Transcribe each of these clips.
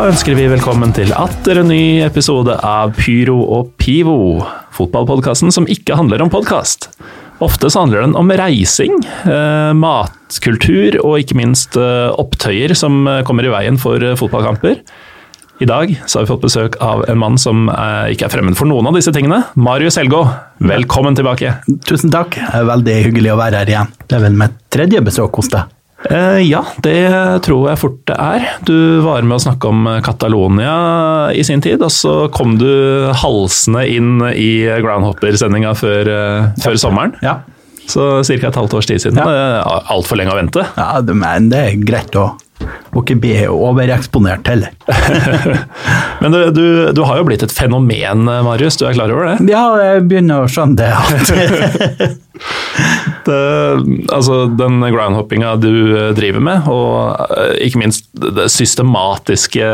Da ønsker vi velkommen til atter en ny episode av Pyro og Pivo, fotballpodkasten som ikke handler om podkast. Ofte så handler den om reising, eh, matkultur og ikke minst eh, opptøyer som eh, kommer i veien for fotballkamper. I dag har vi fått besøk av en mann som eh, ikke er fremmed for noen av disse tingene. Marius Helgå, velkommen tilbake. Tusen takk. Er veldig hyggelig å være her igjen. Det er vel mitt tredje besøk hos deg. Eh, ja, det tror jeg fort det er. Du var med å snakke om Catalonia i sin tid, og så kom du halsende inn i Groundhopper-sendinga før, eh, før sommeren. Ja, Så ca. et halvt års tid siden. Ja. Er Altfor lenge å vente. ja men det er greit å må ikke bli overeksponert heller. Men du, du, du har jo blitt et fenomen, Marius. Du er klar over det? Ja, jeg begynner å skjønne det. Det altså, den groundhoppinga du eh, driver med, og eh, ikke minst det systematiske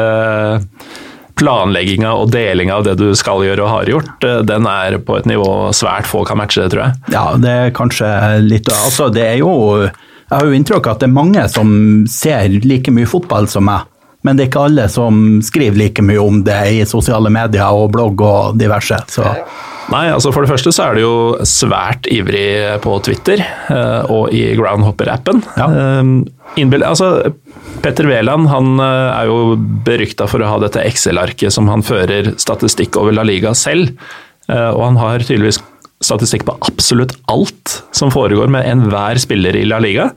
planlegginga og delinga av det du skal gjøre og har gjort, eh, den er på et nivå svært få kan matche, tror jeg. ja, det er kanskje litt Altså, det er jo Jeg har jo inntrykk av at det er mange som ser like mye fotball som meg. Men det er ikke alle som skriver like mye om det i sosiale medier og blogg og diverse. Så Nei, altså For det første så er du jo svært ivrig på Twitter eh, og i Groundhopper-appen. Ja. Eh, altså, Petter Wæland han eh, er jo berykta for å ha dette Excel-arket som han fører statistikk over La Liga selv. Eh, og han har tydeligvis statistikk på absolutt alt som foregår med enhver spiller i La Liga.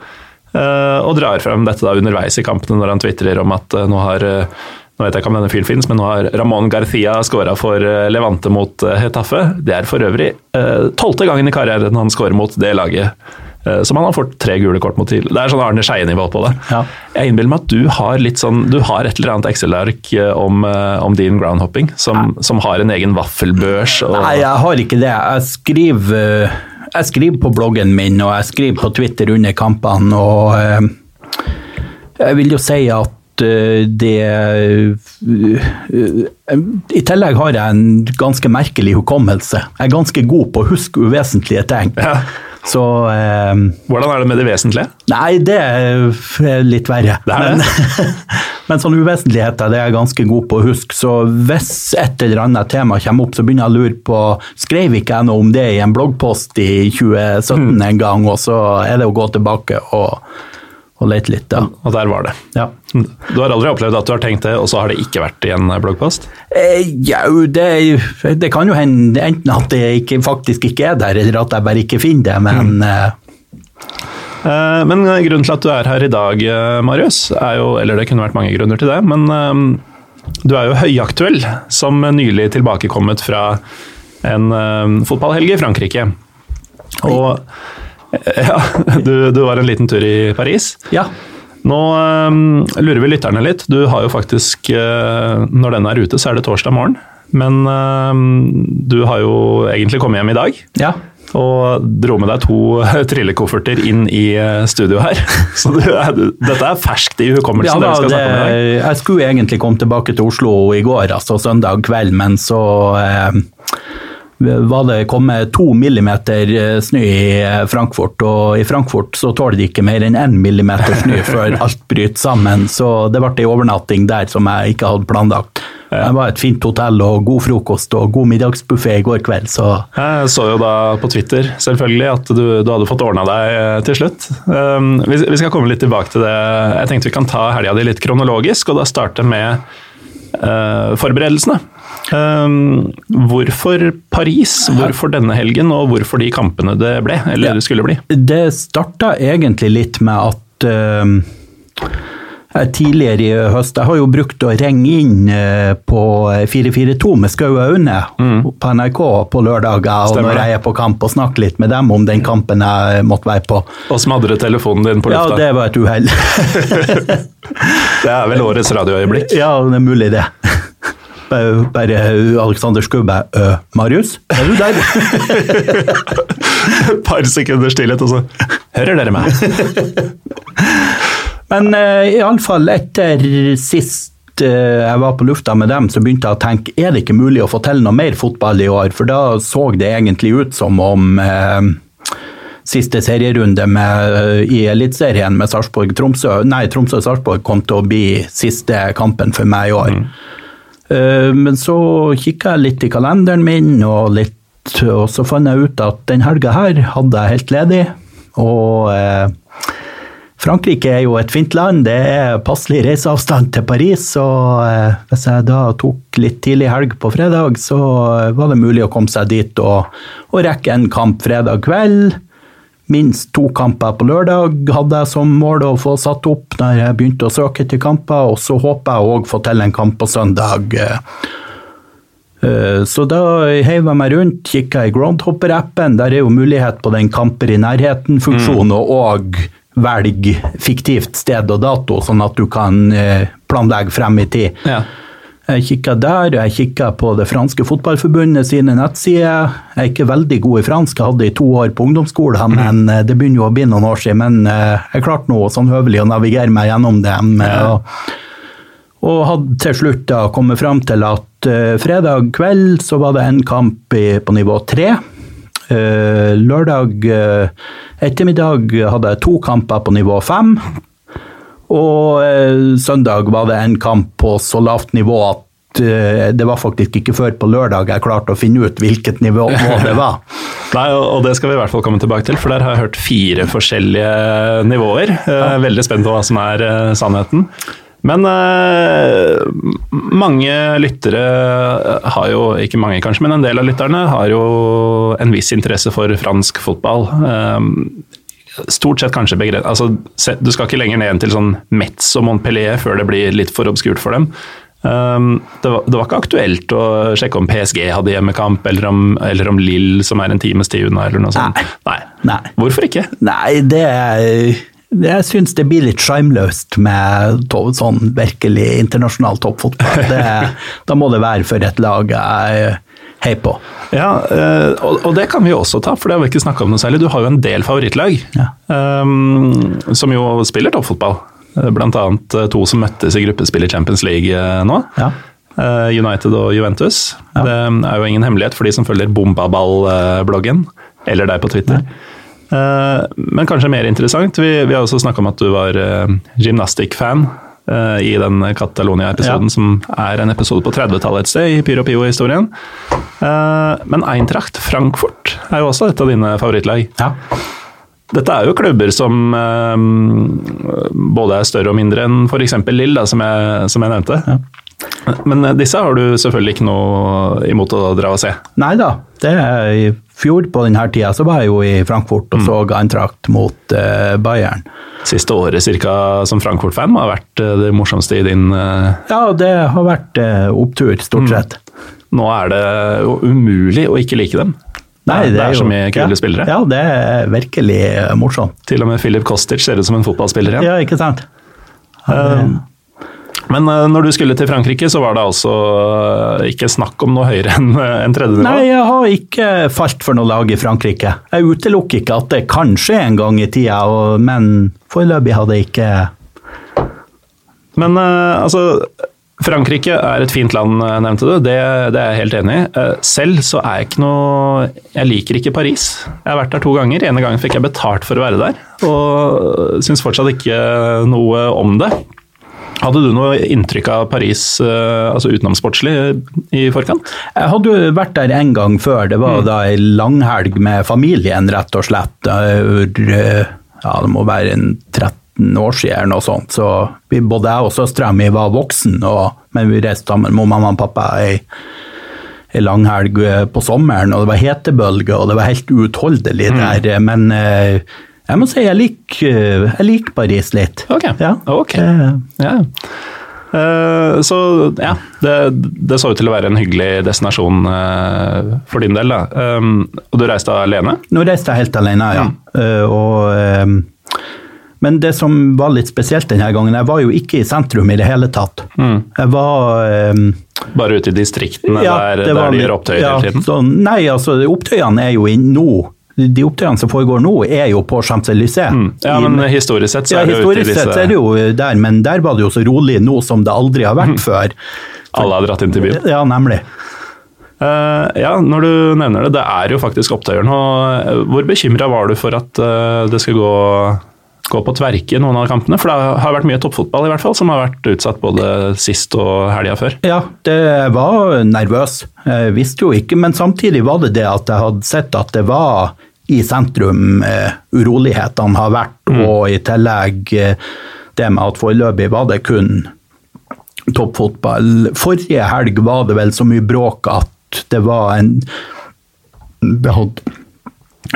Eh, og drar frem dette da underveis i kampene når han tvitrer om at eh, nå har eh, nå vet jeg ikke om denne fyren finnes, men nå har Ramón Garcia skåra for Levante mot Hetafe. Det er for øvrig tolvte gangen i karrieren han skårer mot det laget. Eh, Som han har fått tre gule kort mot til. Det er sånn Arne Skeie-nivå på det. Ja. Jeg innbiller meg at du har litt sånn, du har et eller annet Excel-ark eh, om, eh, om din groundhopping, som, som har en egen vaffelbørs. Og, Nei, jeg har ikke det. Jeg skriver, jeg skriver på bloggen min, og jeg skriver på Twitter under kampene, og jeg vil jo si at det I tillegg har jeg en ganske merkelig hukommelse. Jeg er ganske god på å huske uvesentlige ting. Ja. Så eh, Hvordan er det med det vesentlige? Nei, det er litt verre. Det er men, men sånne uvesentligheter det er jeg ganske god på å huske. Så hvis et eller annet tema kommer opp, så begynner jeg å lure på Skrev ikke jeg noe om det i en bloggpost i 2017 Mm. en gang, og så er det å gå tilbake og, og lete litt, Ja. Og der var det. Ja. Du har aldri opplevd at du har tenkt det, og så har det ikke vært i en bloggpost? Eh, Jau, det, det kan jo hende enten at det ikke, faktisk ikke er der, eller at jeg bare ikke finner det, men Mm. eh, Eh, Men grunnen til at du er her i dag, eh, Marius, er jo Eller det kunne vært mange grunner til det, men eh, du er jo høyaktuell som nylig tilbakekommet fra en eh, fotballhelg i Frankrike. Og eh, ja, du, du var en liten tur i Paris. ja. Nå um, lurer vi lytterne litt. Du har jo faktisk uh, Når den er ute, så er det torsdag morgen. Men eh, du har jo egentlig kommet hjem i dag. ja. Og dro med deg to trillekofferter inn i eh, studio her. Så du, du, dette er ferskt i Ja, hukommelsen. da, dere skal det, jeg skulle egentlig komme tilbake til Oslo i går, altså søndag kveld, men så eh, var det kommet to millimeter eh, snø i eh, Frankfurt, og i Frankfurt så tåler de ikke mer enn én millimeter snø før alt bryter sammen, så det ble ei overnatting der som jeg ikke hadde planlagt. Det var et fint hotell og god frokost og god middagsbuffé i går kveld, så Jeg så jo da på Twitter selvfølgelig at du, du hadde fått ordna deg eh, til slutt. Um, vi, vi skal komme litt tilbake til det. Jeg tenkte vi kan ta helga di litt kronologisk, og da starte med forberedelsene. Um, hvorfor Paris? Hvorfor denne helgen, og hvorfor de kampene det ble? Eller skulle bli? Det starta egentlig litt med at eh, Eh, Tidligere i høst Jeg har jo brukt å ringe inn eh, på 442 med Skau Aune på NRK på lørdager, og når jeg er på kamp, og snakke litt med dem om den kampen jeg måtte være på. Og smadre telefonen din på lufta? Ja, det var et uhell. det er vel årets radioøyeblikk. ja, det er mulig, det. Bare, bare Alexander Skubbe. «Øh, Marius, er du der? Et par sekunder stillhet, og så hører dere meg. Men uh, iallfall etter sist eh, jeg var på lufta med dem, så begynte jeg å tenke er det ikke mulig å få til noe mer fotball i år? For da så det egentlig ut som om eh, siste serierunde med, eh, i Eliteserien med Sarpsborg-Tromsø Nei, Tromsø-Sarpsborg kom til å bli siste kampen for meg i år. Eh, men så kikka jeg litt i kalenderen min, og, litt, og så fant jeg ut at den helga her hadde jeg helt ledig. Og eh, Frankrike er jo et fint land, det er passelig reiseavstand til Paris. Og eh, hvis jeg da tok litt tidlig helg på fredag, så eh, var det mulig å komme seg dit og, og rekke en kamp fredag kveld. Minst to kamper på lørdag hadde jeg som mål å få satt opp når jeg begynte å søke til kamper, og så håper jeg òg få til en kamp på søndag. eh, Så da heiv jeg meg rundt, kikka i Groundhopper-appen. Der er jo mulighet på den kamper i nærheten-funksjonen, og òg velg fiktivt sted og dato, sånn at du kan eh, planlegge frem i tid. Ja. Jeg kikka der, jeg kikka på det franske fotballforbundet sine nettsider. Jeg er ikke veldig god i fransk, jeg hadde i to år på ungdomsskolen, men eh, det begynner jo å bli noen år siden. Men eh, jeg klarte nå sånn høvelig å navigere meg gjennom dem. og og hadde til slutt da kommet fram til at fredag kveld så var det en kamp på nivå tre. Eh, lørdag eh, ettermiddag hadde jeg to kamper på nivå fem. Og eh, søndag var det en kamp på så lavt nivå at det var faktisk ikke før på lørdag jeg klarte å finne ut hvilket nivå det var. Nei, og det skal vi i hvert fall komme tilbake til, for der har jeg hørt fire forskjellige nivåer. Jeg er veldig spent på hva som er sannheten. Men eh, mange lyttere har jo, ikke mange kanskje, men en del av lytterne har jo en viss interesse for fransk fotball. Eh, stort sett kanskje begrepet. altså, Du skal ikke lenger ned til sånn Metz og Montpellier før det blir litt for obskurt for dem. Um, det, var, det var ikke aktuelt å sjekke om PSG hadde hjemmekamp, eller om, eller om Lill, som er en times tid unna, eller noe sånt. Nei. Nei. Hvorfor ikke? Nei, det er jeg syns det blir litt sjarmløst med sånn virkelig internasjonal toppfotball. Det, da må det være for et lag jeg heier på. Ja, eh, og, det kan vi også ta, for det har vi ikke snakka om noe særlig. Du har jo en del favorittlag Ja. um, som jo spiller toppfotball. Eh, Blant annet to som møttes i gruppespill i Champions League nå. Ja. United og Juventus. Ja. Det er jo ingen hemmelighet for de som følger Bombaball-bloggen, eller deg på Twitter. Eh, Men kanskje mer interessant, vi, vi har også snakka om at du var uh, gymnastikkfan eh, i den Catalonia-episoden, Ja. som er en episode på 30-tallet et sted i Pyro Pio-historien. Eh, men Eintracht Frankfurt er jo også et av dine favorittlag. Ja. Dette er jo klubber som eh, både er større og mindre enn f.eks. Lill, som, som jeg nevnte. Men eh, disse har du selvfølgelig ikke noe imot å dra og se. Nei da, i fjor på denne tida så var jeg jo i Frankfurt og så Eintracht mot uh, Bayern. Siste året cirka som Frankfurt-fan har vært eh, det morsomste i din uh... Ja, det har vært opptur, stort sett. Nå er det jo umulig å ikke like dem. Nei, det, er jo- så mye kule ja, spillere. Ja, det er virkelig morsomt. Til og med Filip Kostic ser ut som en fotballspiller igjen. Ja, ikke sant? Eh, Men eh, når du skulle til Frankrike, så var det altså eh, ikke snakk om noe høyere enn en tredje nivå? Nei, jeg har ikke falt for noe lag i Frankrike. Jeg utelukker ikke at det kan skje en gang i tida, men foreløpig hadde jeg ikke Men eh, altså Frankrike er et fint land, eh, nevnte du. Det, det er jeg helt enig i. Eh, Selv så er jeg ikke noe Jeg liker ikke Paris. Jeg har vært der to ganger. Ene gangen fikk jeg betalt for å være der, og syns fortsatt ikke noe om det. Hadde du noe inntrykk av Paris, eh, altså utenomsportslig, i forkant? Jeg hadde jo vært der en gang før. Det var da ei langhelg med familien, rett og slett. Eh, Ja, det må være en 13 år siden eller noe sånt. Så vi, både jeg og søstera mi var voksen, og, men vi reiste sammen med mamma og pappa ei, ei langhelg eh, på sommeren, og det var hetebølge, og det var helt uutholdelig der. Men Jeg må si jeg liker, jeg liker Paris litt. Ok. Ja. okay. Det- Ja. Uh, så ja, det, det så ut til å være en hyggelig destinasjon uh, for din del. da. Um, og du reiste alene? Nå reiste jeg helt alene, ja. Mm. Eh, og, eh, men det som var litt spesielt denne gangen, jeg var jo ikke i sentrum i det hele tatt. Mm. Jeg var eh, Bare ute i distriktene ja, der, der de gjør opptøyer ja, hele tiden? Så, nei, altså opptøyene er jo i nå. De opptøyene som foregår nå, er jo på Champs-Élysées. Mm. Ja, men historisk sett så ja, er det jo ute i disse sett er det jo der, men der var det jo så rolig nå som det aldri har vært før. Alle har dratt inn til byen. Ja, nemlig. Uh, ja, når du nevner det, det er jo faktisk opptøyer nå. Hvor bekymra var du for at uh, det skal gå, gå på tverke i noen av kampene? For det har vært mye toppfotball i hvert fall, som har vært utsatt både sist og helga før. Ja, det var nervøs. Jeg visste jo ikke, men samtidig var det det at jeg hadde sett at det var i sentrum eh, urolighetene har vært, og i tillegg eh, det med at foreløpig var det kun toppfotball. Forrige helg var det vel så mye bråk at det var en Det hadde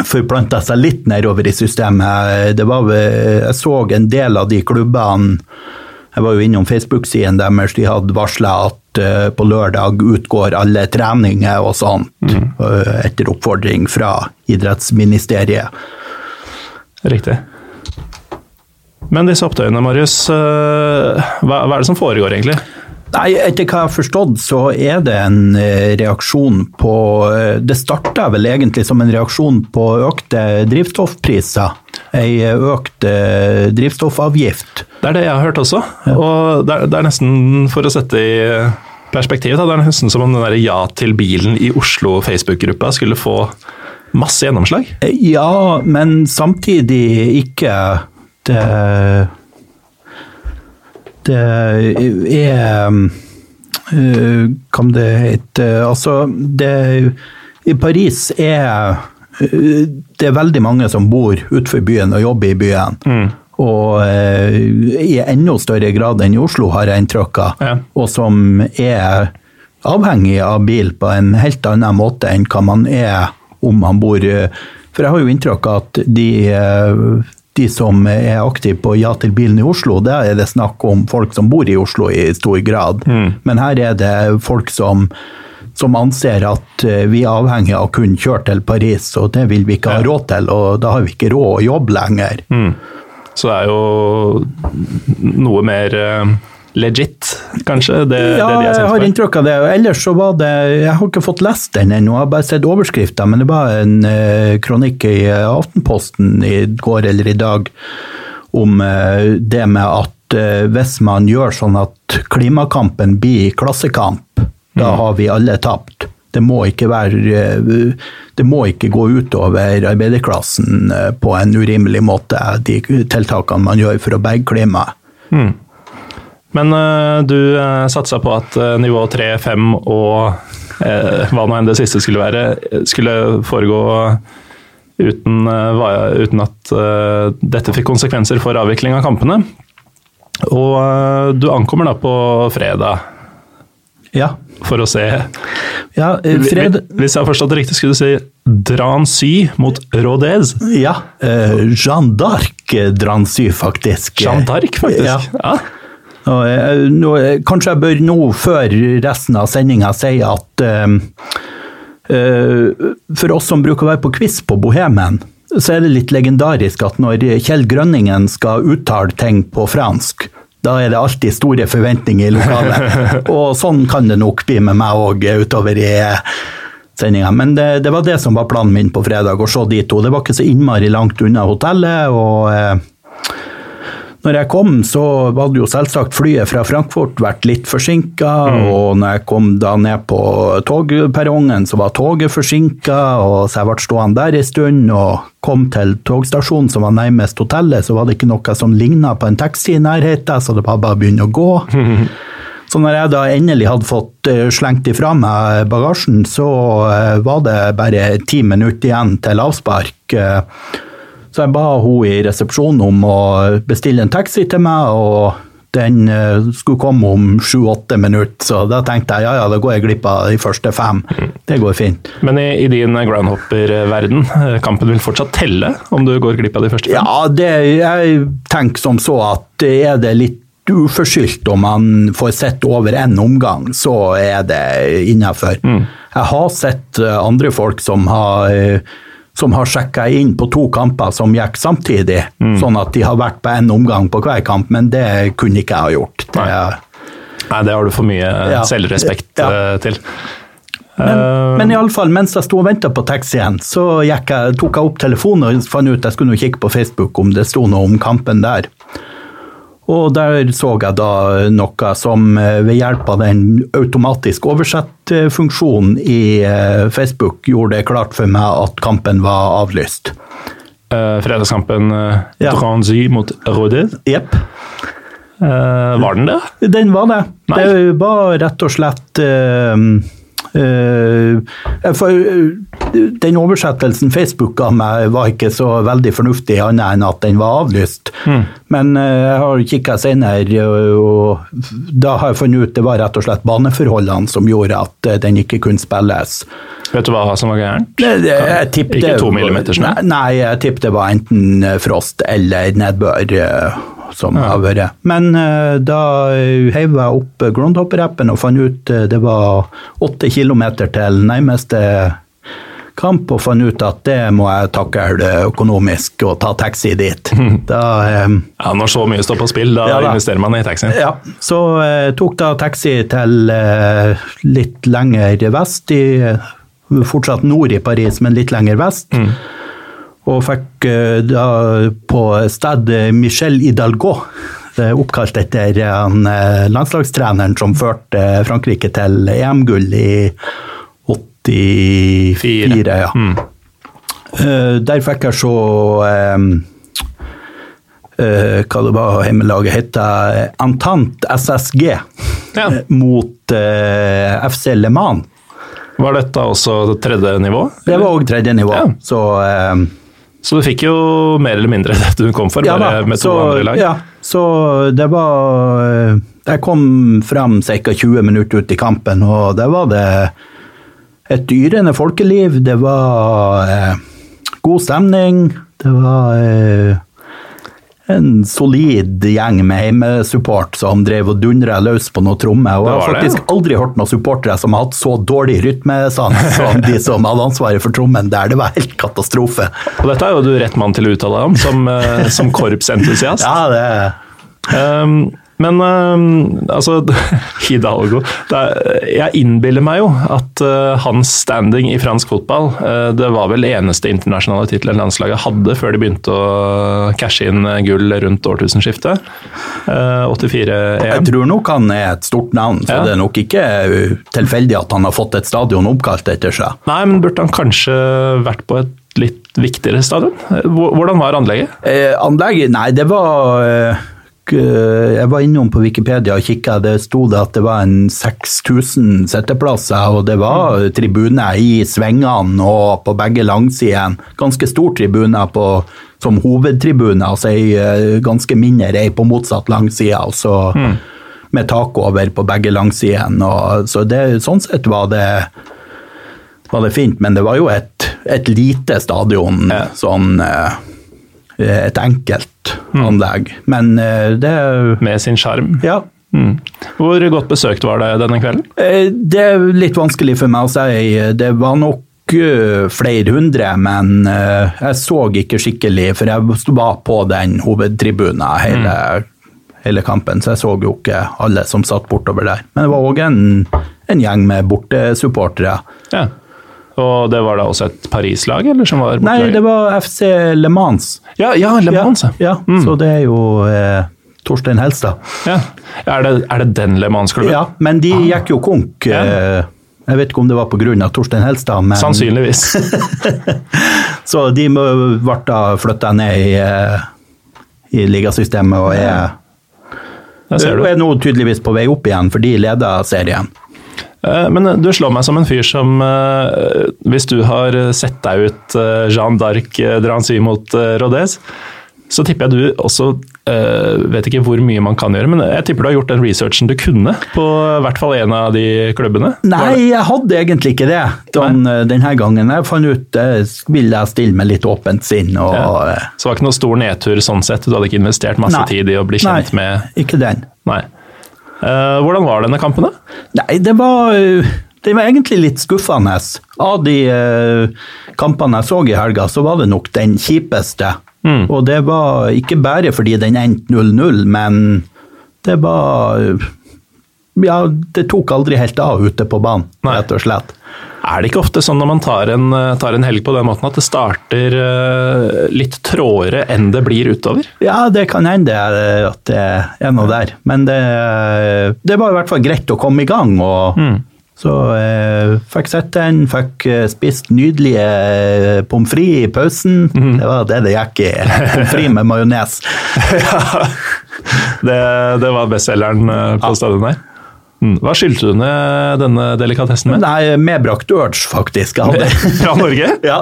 forplanta seg litt nedover i systemet. Det var, jeg så en del av de klubbene Jeg var jo innom Facebook-siden deres, de hadde varsla at uh, på lørdag utgår alle treninger og sånt, eh, etter oppfordring fra idrettsministeriet. Riktig. Men disse opptøyene, Marius, uh, hva, hva er det som foregår egentlig? Nei, etter hva jeg har forstått, så er det en reaksjon på Det starta vel egentlig som en reaksjon på økte drivstoffpriser. Ei eh, økt eh, drivstoffavgift. Det er det jeg har hørt også. Og det er, det er nesten, for å sette i perspektiv, da, det er nesten som om den der Ja til bilen i Oslo Facebook-gruppa skulle få masse gjennomslag. Eh, Ja, men samtidig ikke Det Det er Kan det hete Altså, det I Paris er det er veldig mange som bor utenfor byen og jobber i byen. Og eh, i enda større grad enn i Oslo, har jeg inntrykk av. Ja. Og som er avhengig av bil på en helt annen måte enn hva man er om man bor eh, For jeg har jo inntrykk av at de, eh, de som er aktive på Ja til bilen i Oslo, der er det snakk om folk som bor i Oslo i stor grad. Men her er det folk som som anser at eh, vi er avhengig av å kunne kjøre til Paris, og det vil vi ikke ha råd til, og da har vi ikke råd å jobbe lenger. Så det er jo noe mer eh, legit, kanskje, det, Ja, det de jeg har inntrykk av det. og Ellers så var det Jeg har ikke fått lest den ennå, jeg har bare sett overskrifta, men det var en uh, kronikk i Aftenposten i går eller i dag om uh, det med at uh, hvis man gjør sånn at klimakampen blir klassekamp, da har vi alle tapt. Det må ikke være eh, Det må ikke gå utover arbeiderklassen eh, på en urimelig måte, de tiltakene man gjør for å berge klimaet. Men eh, du uh, satsa på at nivå 3, 5 og hva nå enn det siste skulle være, skulle foregå uten, uten at dette fikk konsekvenser for avvikling av kampene. Og du ankommer da på fredag Ja. for å se ja eh, fred, Hvis jeg har forstått det riktig, skulle du si Drancy mot Rodez. Ja, eh, Jeanne d'Arc eh, Drancy, faktisk. Jeanne d'Arc, faktisk. Ja. Ja. Og, eh, nå, eh, kanskje jeg bør nå, før resten av sendinga, si at eh, eh, for oss som bruker å være på quiz på Bohemen, så er det litt legendarisk at når Kjell Grønningen skal uttale ting på fransk, da er det alltid store forventninger i lokalet. Og sånn kan det nok bli med meg òg utover i sendinga. Men det, det var det som var planen min på fredag, å se de to. Det var ikke så innmari langt unna hotellet. og... Eh, når jeg kom, så var det jo selvsagt flyet fra Frankfurt vært litt forsinka, og når jeg kom da ned på togperrongen, så var toget forsinka, så jeg ble stående der en stund og kom til togstasjonen som var nærmest hotellet, så var det ikke noe som ligna på en taxi i nærheten, så det var bare å begynne å gå. Så når jeg da endelig hadde fått eh, slengt ifra meg bagasjen, så eh, var det bare ti minutter igjen til avspark. Så jeg ba hun i resepsjonen om å bestille en taxi til meg, og den eh, skulle komme om sju-åtte minutter, så da tenkte jeg ja ja, da går jeg glipp av de første fem. Det går fint. Men i, i din groundhopper-verden, eh, kampen vil fortsatt telle om du går glipp av de første fem? Ja, det, jeg tenker som så at er det litt uforskyldt om man får sett over én omgang, så er det innafor. Jeg har sett eh, andre folk som har som har sjekka inn på to kamper som gikk samtidig, sånn at de har vært på én omgang på hver kamp, men det kunne ikke jeg ha gjort. Det, Nei, det har du for mye eh, Ja. selvrespekt Ja. eh, til. Men, Eh, men i alle fall, mens jeg sto og venta på taxien, så jeg, tok jeg opp telefonen og fant ut jeg skulle kikke på Facebook om det sto noe om kampen der. Og der så jeg da noe som eh, ved hjelp av den automatisk oversett-funksjonen i eh, Facebook gjorde det klart for meg at kampen var avlyst. eh, fredagskampen uh, Ja. Dranzy mot Rodez. Jepp. Eh, var den det? Den var det. Nei. Det var rett og slett eh, eh, eh, Den oversettelsen Facebook ga meg, var ikke så veldig fornuftig, annet enn at den var avlyst. Men eh, jeg har kikka senere, og da har jeg funnet ut det var rett og slett baneforholdene som gjorde at eh, den ikke kunne spilles. Vet du hva som var gærent? Ikke to millimeter snø? Nei, jeg tippet det var enten eh, frost eller nedbør eh, som har vært. Men uh, da heiv jeg opp Groundhopper-appen og fant ut uh, det var åtte kilometer til nærmeste kamp, og fant ut at det må jeg takle økonomisk og ta taxi dit. Da eh, Ja, Når så mye står på spill, da Ja, da. investerer man i taxien. ja, så uh, tok da taxi til eh, litt lenger vest, i, eh, fortsatt nord i Paris, men litt lenger vest. Og fikk eh, da på stedet Michel Hidalgo, det er oppkalt etter eh, landslagstreneren som førte Frankrike til EM-gull i 84. Ja. Mm. der fikk jeg eh, eh, hva det var hjemmelaget het, Entente SSG Ja. eh, mot uh, FC Le Mans. Var dette også tredje nivå? Det var òg tredje nivå. Ja. Så eh, Så du fikk jo mer eller mindre det du kom for, ja, bare med to så, andre lag? Ja, så det var eh, Jeg kom fram ca. 20 minutter ut i kampen, og det var det et dyrende folkeliv. Det var eh, god stemning. Det var eh, en solid gjeng med hjemmesupport som drev og dundra løs på noe tromme. Og jeg har faktisk det, aldri hørt noen supportere som har hatt så dårlig rytmesans som de som hadde ansvaret for trommen der. Det var helt katastrofe. Og dette er jo du rett mann til å uttale deg om, som, eh, som korpsentusiast. Ja, det Um, men um, altså Hidalgo er, Jeg innbiller meg jo at uh, hans standing i fransk fotball uh, Det var vel eneste internasjonale tittelen landslaget hadde før de begynte å cashe inn gull rundt årtusenskiftet. Uh, 84 Jeg tror nok han er et stort navn, så Ja. det er nok ikke tilfeldig at han har fått et stadion oppkalt etter seg. Nei, men burde han kanskje vært på et litt viktigere stadion? Hvordan var anlegget? Eh, anlegget, nei, det var eh, Jeg var innom på Wikipedia og kikka, det sto det at det var en 6000 sitteplasser, og det var tribuner i svingene og på begge langsidene. Ganske stor tribune på, som hovedtribune, altså ei eh, ganske mindre ei på motsatt langside, altså med tak over på begge langsidene. Så det, sånn sett var det var det fint, men det var jo et, et lite stadion, Ja. sånn eh, et enkelt anlegg. Men eh, det Med sin sjarm. Ja. Mm. Hvor godt besøkt var det denne kvelden? Eh, Det er litt vanskelig for meg å si. Det var nok eh, flere hundre, men eh, jeg så ikke skikkelig, for jeg var på den hovedtribunen hele, hele kampen, så jeg så jo ikke alle som satt bortover der. Men det var òg en, en gjeng med bortesupportere. Ja. Og det var da også et Paris-lag, eller som var Nei, det var FC Le Mans. Ja, ja Le Mans, ja. Ja, så det er jo eh, Torstein Helstad. ja. Er, det, er det den Le Mans-klubben? Ja, men de gikk jo konk. Eh, Jeg vet ikke om det var pga. Torstein Helstad, men Sannsynligvis. Så de ble da flytta ned i, eh, i ligasystemet og er, er nå tydeligvis på vei opp igjen, for de leder serien. Eh, Men du slår meg som en fyr som eh, Hvis du har sett deg ut Jean Jeanne d'Arc eh, Drancy mot eh, Rodez, så tipper jeg du også eh, vet ikke hvor mye man kan gjøre, men jeg tipper du har gjort den researchen du kunne på hvert fall en av de klubbene? Nei, jeg hadde egentlig ikke det den, denne gangen. Jeg fant ut ville jeg stille med litt åpent sinn. Og, Ja. Så det var ikke noe stor nedtur sånn sett? Du hadde ikke investert masse Nei. tid i å bli kjent Nei, med ikke den. Nei. Eh, hvordan var denne kampen, da? Nei, det var, det var egentlig litt skuffende. Av de eh, kampene jeg så i helga, så var det nok den kjipeste. Mm. Og det var ikke bare fordi den endte 0-0, men det var Ja, det tok aldri helt av ute på banen, Nei. rett og slett. Er det ikke ofte sånn når man tar en, eh, tar en helg på den måten at det starter eh, litt trådere enn det blir utover? Ja, det kan hende eh, at det er noe der. Men det, det var i hvert fall greit å komme i gang. og Så eh, fikk sett den, fikk spist nydelige pommes frites i pausen. Det var det det gikk i. Pommes frites med majones. Det, det var bestselgeren på på stedet der. Mm. Hva skyldte du ned denne delikatessen med? Nei, medbrakt urge, faktisk. Fra Norge? Ja,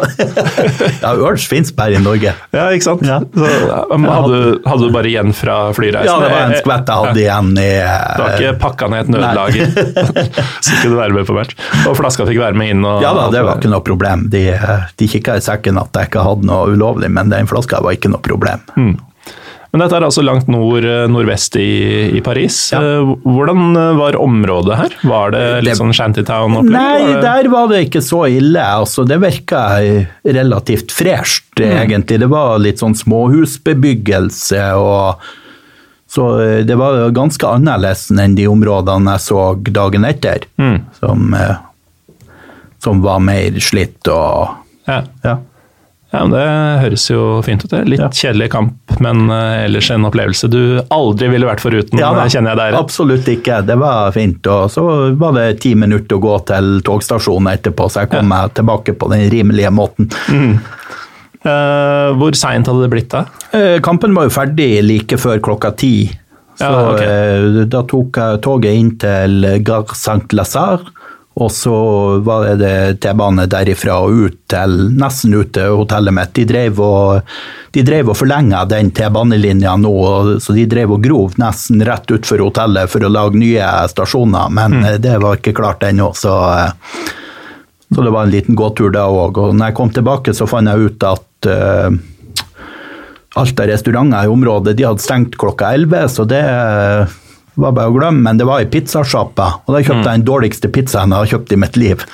ja urge fins bare i Norge. Ja, ikke sant? Ja. Så, hadde, hadde du bare igjen fra flyreisen? Ja, det var en skvett jeg hadde igjen i Du har ikke pakka ned et nødlager, så ikke du være med på match. Og flaska fikk være med inn? Og, Ja da, det var ikke noe problem. De, de kikka i sekken at jeg ikke hadde noe ulovlig, men den flaska var ikke noe problem. Men dette er altså langt nord, nordvest i, i Paris. Ja. Eh, Hvordan var området her? Var det litt Det- sånn shantytown-opplegg? Nei, det- der var det ikke så ille. Altså, det virka relativt fresht, egentlig. Det var litt sånn småhusbebyggelse og Så eh, det var ganske annerledes enn de områdene jeg så dagen etter, Mm. som, eh, som var mer slitt og Ja. Ja. Ja, men det høres jo fint ut. det. Litt Ja. kjedelig kamp, men eh, ellers en opplevelse du aldri ville vært foruten, Ja da, kjenner jeg deg. Absolutt ikke. Det var fint. Og så var det ti minutter å gå til togstasjonen etterpå, så jeg kom meg tilbake på den rimelige måten. Eh, hvor seint hadde det blitt da? Uh, Kampen var jo ferdig like før klokka ti. Så Ja, okay. uh, da tok jeg toget inn til Gare Saint-Lazare, og så var det T-bane derifra og ut til nesten ut til hotellet mitt. De drev og, de drev og forlenga den T-banelinja nå, så de drev og grov nesten rett utfor hotellet for å lage nye stasjoner, men mm. det var ikke klart ennå, så eh, så det var en liten gåtur da òg. Og når jeg kom tilbake, så fant jeg ut at uh, alt av restauranter i området de hadde stengt klokka 11, så det eh, var bare å glemme. Men det var i pizzasjappa, og da kjøpte jeg den dårligste pizzaen jeg har kjøpt i mitt liv.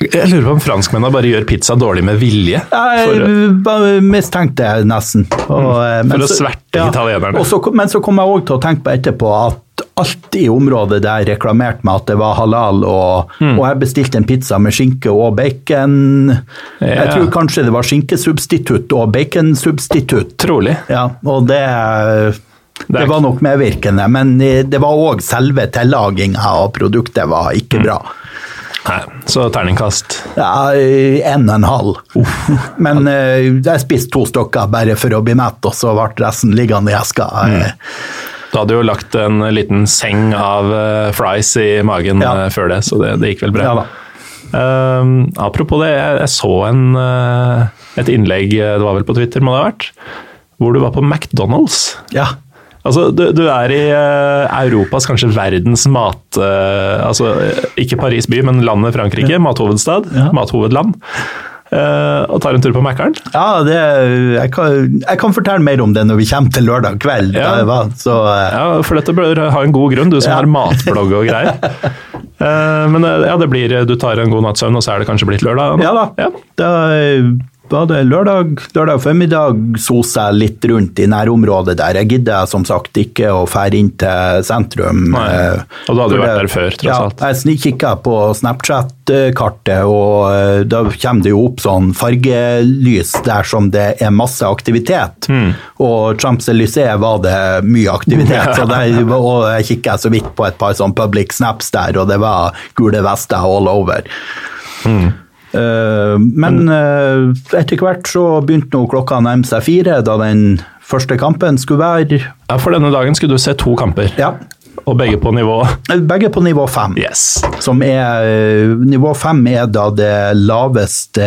Jeg lurer på om franskmennene bare gjør pizza dårlig med vilje? Jeg For, bare mistenkte jeg nesten. Og, mm, For å sverte sverte italienerne. Så, men så kom jeg òg til å tenke på etterpå at alt i området der reklamerte meg at det var halal, og, mm. og jeg bestilte en pizza med skinke og bacon. Jeg tror kanskje det var skinkesubstitutt og baconsubstitutt. trolig. Ja, og det, Det var nok medvirkende, men det var òg selve tillaginga av produktet var ikke bra. Nei, så terningkast. Ja, en og en halv. Men eh, jeg spiste to stykker bare for å bli mett, og så ble resten liggende i eska. Mm. Du hadde jo lagt en liten seng av eh, fries i magen Ja. eh, før det, så det, det gikk vel bra. Ja da. Um, apropos det, jeg, jeg så en, eh, et innlegg, eh, det var vel på Twitter, må det ha vært, hvor du var på McDonald's. Ja. Altså, du, du er i uh, Europas, kanskje verdens mat... Uh, altså, ikke Paris by, men landet Frankrike, mathovedstad, Ja. mathovedland. Uh, og tar en tur på Mækkern. Ja, det, jeg, kan, jeg kan fortelle mer om det når vi kommer til lørdag kveld. Ja. da så, Ja, for dette bør ha en god grunn, du som Ja. har matblogg og greier. Men ja, det blir Du tar en god natts søvn, og så er det kanskje blitt lørdag? nå? ja da. Ja. Da var det lørdag, lørdag formiddag sosa litt rundt i nærområdet der. Jeg gidder som sagt ikke å fære inn til sentrum. Nei. eh, Og da hadde du vært der før, tross ja, alt. Jeg snikkikka på Snapchat-kartet, og eh, da kommer det jo opp sånn fargelys der som det er masse aktivitet. Mm. Og Champs-Élysées var det mye aktivitet, så der, og jeg kikka så vidt på et par sånn public snaps der, og det var gule vester all over. Hmm. Eh, men eh, etter hvert så begynte nå klokka å nærme seg fire, da den første kampen skulle være. ja, For denne dagen skulle du se to kamper, Ja, og begge på nivå begge på nivå fem. Yes. Som er eh, Nivå fem er da det laveste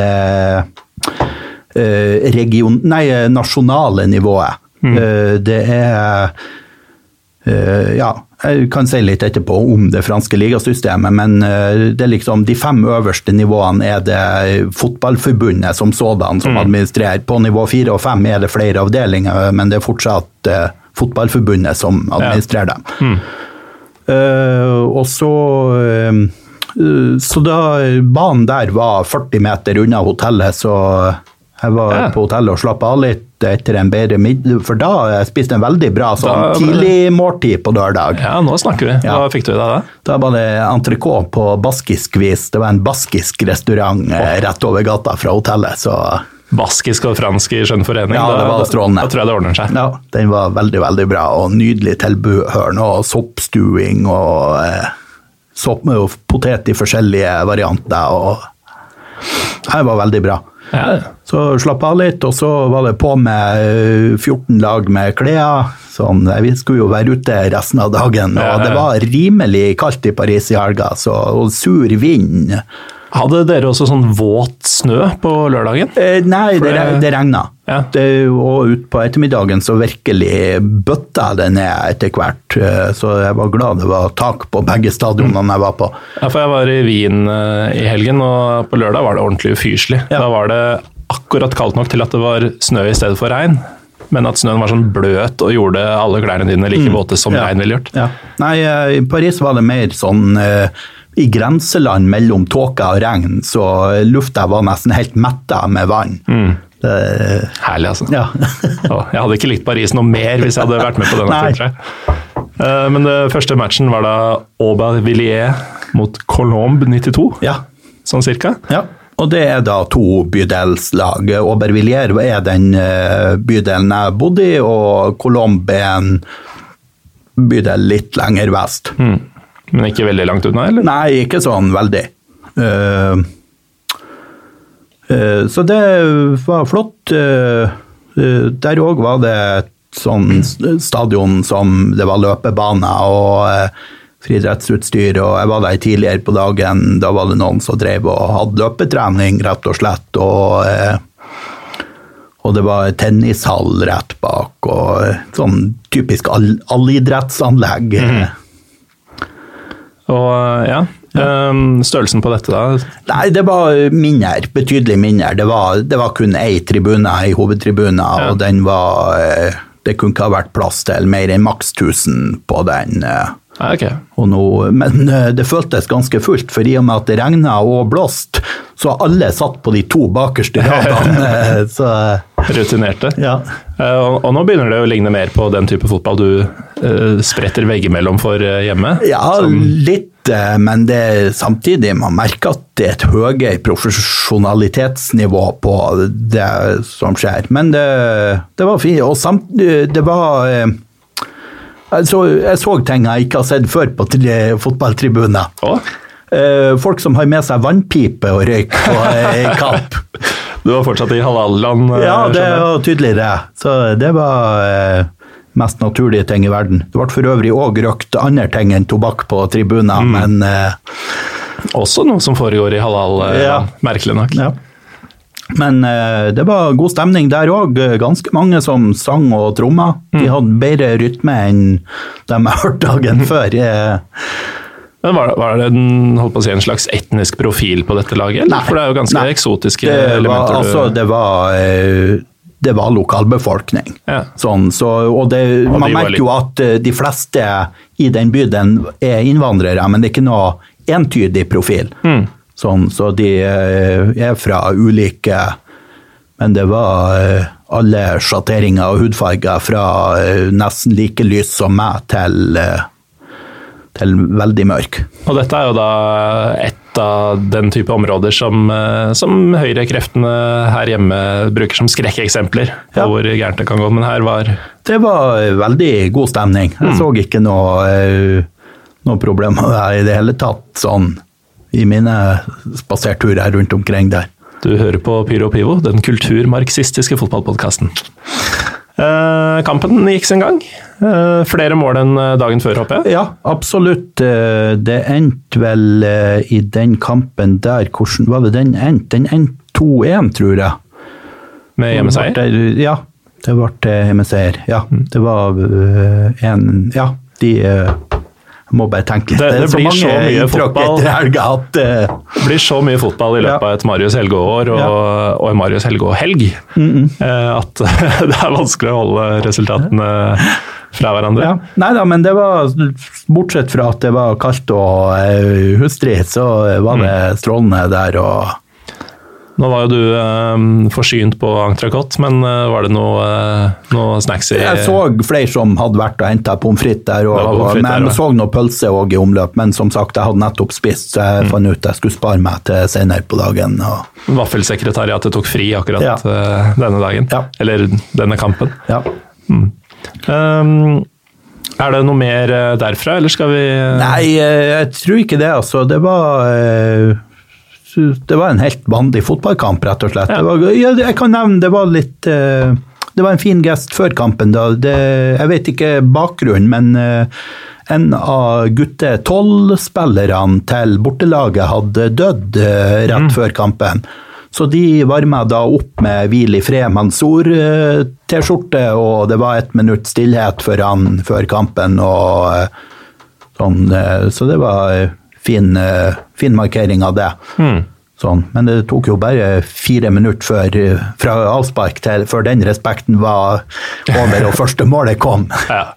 eh, region... Nei, nasjonale nivået. Mm. Det er eh, Ja, jeg kan si litt etterpå om det franske ligasystemet, men eh, det er liksom de fem øverste nivåene er det fotballforbundet som sådan som administrerer. På nivå fire og fem er det flere avdelinger, men det er fortsatt eh, fotballforbundet som administrerer dem. Eh, og så uh, Så da banen der var 40 meter unna hotellet, så jeg var Ja. på hotellet og slappa av litt etter en bedre middag, for da jeg spiste en veldig bra sånn Da- tidlig måltid på lørdag. Ja, nå snakker vi. Hva Ja. fikk du i deg da? Da var det entrecôte på baskisk vis. Det var en baskisk restaurant oh. rett over gata fra hotellet, så Baskisk og fransk i skjønn forening? Ja, det Da- var strålende. Da tror jeg det ordner seg. ja, den var veldig, veldig bra. Og nydelig tilbehør. Og soppstuing og eh, sopp med potet i forskjellige varianter. og Det var veldig bra. Ja. Så slapp av litt, og så var det på med eh, 14 lag med klær. Sånn, eh, vi skulle jo være ute resten av dagen, og det var rimelig kaldt i Paris i helga, så, og sur vind. Hadde dere også sånn våt snø på lørdagen? Eh, nei, det, det- det regna. Ja. Og utpå ettermiddagen så virkelig bøtta det ned etter hvert. Eh, Så jeg var glad det var tak på begge stadionene jeg var på. Ja, for jeg var i Wien eh, i helgen, og på lørdag var det ordentlig ufyselig. Ja. Da var det akkurat kaldt nok til at det var snø i stedet for regn. Men at snøen var sånn bløt og gjorde alle klærne dine like våte som Mm. Ja. regn ville gjort. Ja. Nei, eh, i Paris var det mer sånn eh, i grenseland mellom tåke og regn, så lufta var nesten helt metta med vann. Mm. Det, Herlig, altså. ja. Jeg hadde ikke likt Paris noe mer hvis jeg hadde vært med på denne. Eh, Men det første matchen var da Aubervilliers mot Colombe 92, ja. sånn cirka. Ja, og det er da to bydelslag. Aubervilliers er den eh, bydelen jeg bodde i, og Colombe er en bydel litt lenger vest. Men ikke veldig langt unna, eller? Nei, ikke sånn veldig. Uh, uh, så det var flott. Eh, der òg var det et sånn stadion som det var løpebane og uh, friidrettsutstyr, og jeg var der tidligere på dagen. Da var det noen som drev og hadde løpetrening, rett og slett. og... og det var tennishall rett bak, og sånn typisk all, allidrettsanlegg. Og ja, Um, størrelsen på dette da? Nei, det var mindre, betydelig mindre. Det var, det var kun ei tribune, ei hovedtribune, Ja. og den var eh, Det kunne ikke ha vært plass til mer enn maks 1000 på den. eh, Ja, ok. Og nå, men eh, det føltes ganske fullt, for i og med at det regna og blåste, så alle satt på de to bakerste radene. eh, Rutinerte. ja. Eh, Og, nå begynner det å ligne mer på den type fotball du eh, spretter veggimellom for eh, hjemme. Ja, litt, men det er samtidig man merker at det er et høyere profesjonalitetsnivå på det som skjer. Men det, det var fint. Og samt, det var jeg så, jeg så ting jeg ikke har sett før på tri- fotballtribuner. Folk som har med seg vannpipe og røyk på kamp. du var fortsatt i halal-land? eh, Ja, det var tydelig det. Så det var eh, mest naturlige ting i verden. Det ble for øvrig òg røkt andre ting enn tobakk på tribuner, Mm. men eh, Også noe som foregår i halal-land, Ja. merkelig nok. ja. Men eh, det var god stemning der òg. Ganske mange som sang og tromma. Mm. De hadde bedre rytme enn de jeg hørte dagen før. Eh, Men var, var det en, holdt på å si, en slags etnisk profil på dette laget? Eller? Nei. For det er jo ganske Nei. eksotiske det var, elementer. altså, det var eh, det var lokalbefolkning. Ja. Sånn, så, og det, Og man merker litt- jo at eh, de fleste i den bydelen er innvandrere, men det er ikke noe entydig profil. Mm. Sånn, så de eh, er fra ulike Men det var alle sjatteringer og hudfarger fra nesten like lys som meg til, til veldig mørk. Og dette er jo da et av den type områder som, eh, som høyrekreftene her hjemme bruker som skrekkeksempler på Ja. hvor gærent det kan gå. Men her var Det var veldig god stemning. Mm. Jeg så ikke noe, eh, noe problem med det i det hele tatt, sånn i mine spaserturer rundt omkring der. Du hører på Pyro Pivo, den kulturmarxistiske fotballpodkasten. Eh, kampen gikk sin gang. Eh, flere mål enn eh, dagen før, håper jeg. Ja, absolutt. Det endte vel i den kampen der Hvordan var det den endte? Den endte 2-1, tror jeg. Med hjemmeseier. Ja. det ble hjemmeseier. Ja, det var en Ja, de må bare tenke litt. Det- det så blir mange så mye fotball. at uh... Det blir så mye fotball i løpet Ja. av et Marius Helgå-år og, Ja. og en Marius Helgå-helg eh, at det er vanskelig å holde resultatene fra hverandre. ja. Nei da, men det var Bortsett fra at det var kaldt og øh, hustrig, så var det Mm. strålende der. og Nå var jo du eh, forsynt på entrecôte, men eh, var det noe, eh, noe snacks i Jeg så flere som hadde vært og henta pommes frites der, og, og, frites men jeg så noe pølse òg i omløp. Men som sagt, jeg hadde nettopp spist, så Mm. jeg fant ut jeg skulle spare meg til senere på dagen. Og, Vaffelsekretariatet tok fri akkurat Ja. eh, denne dagen. Ja. Eller denne kampen. ja. Um, er det noe mer eh, derfra, eller skal vi Nei, eh, jeg tror ikke det, altså. Det var Det var en helt vanlig fotballkamp, rett og slett. Ja. Det var, ja, jeg kan nevne det var litt uh, Det var en fin gest før kampen. Da. Det, jeg vet ikke bakgrunnen, men uh, en av gutte tolv-spillerne til bortelaget hadde dødd uh, rett før kampen. Så de varma da opp med Hvil i fred Mansour-T-skjorte, og det var ett minutt stillhet for han før kampen. og sånn, Så det var fin, eh, fin markering av det. Sånn. Men det tok jo bare fire minutter før, eh, fra avspark til før den respekten var over og første målet kom. Ja,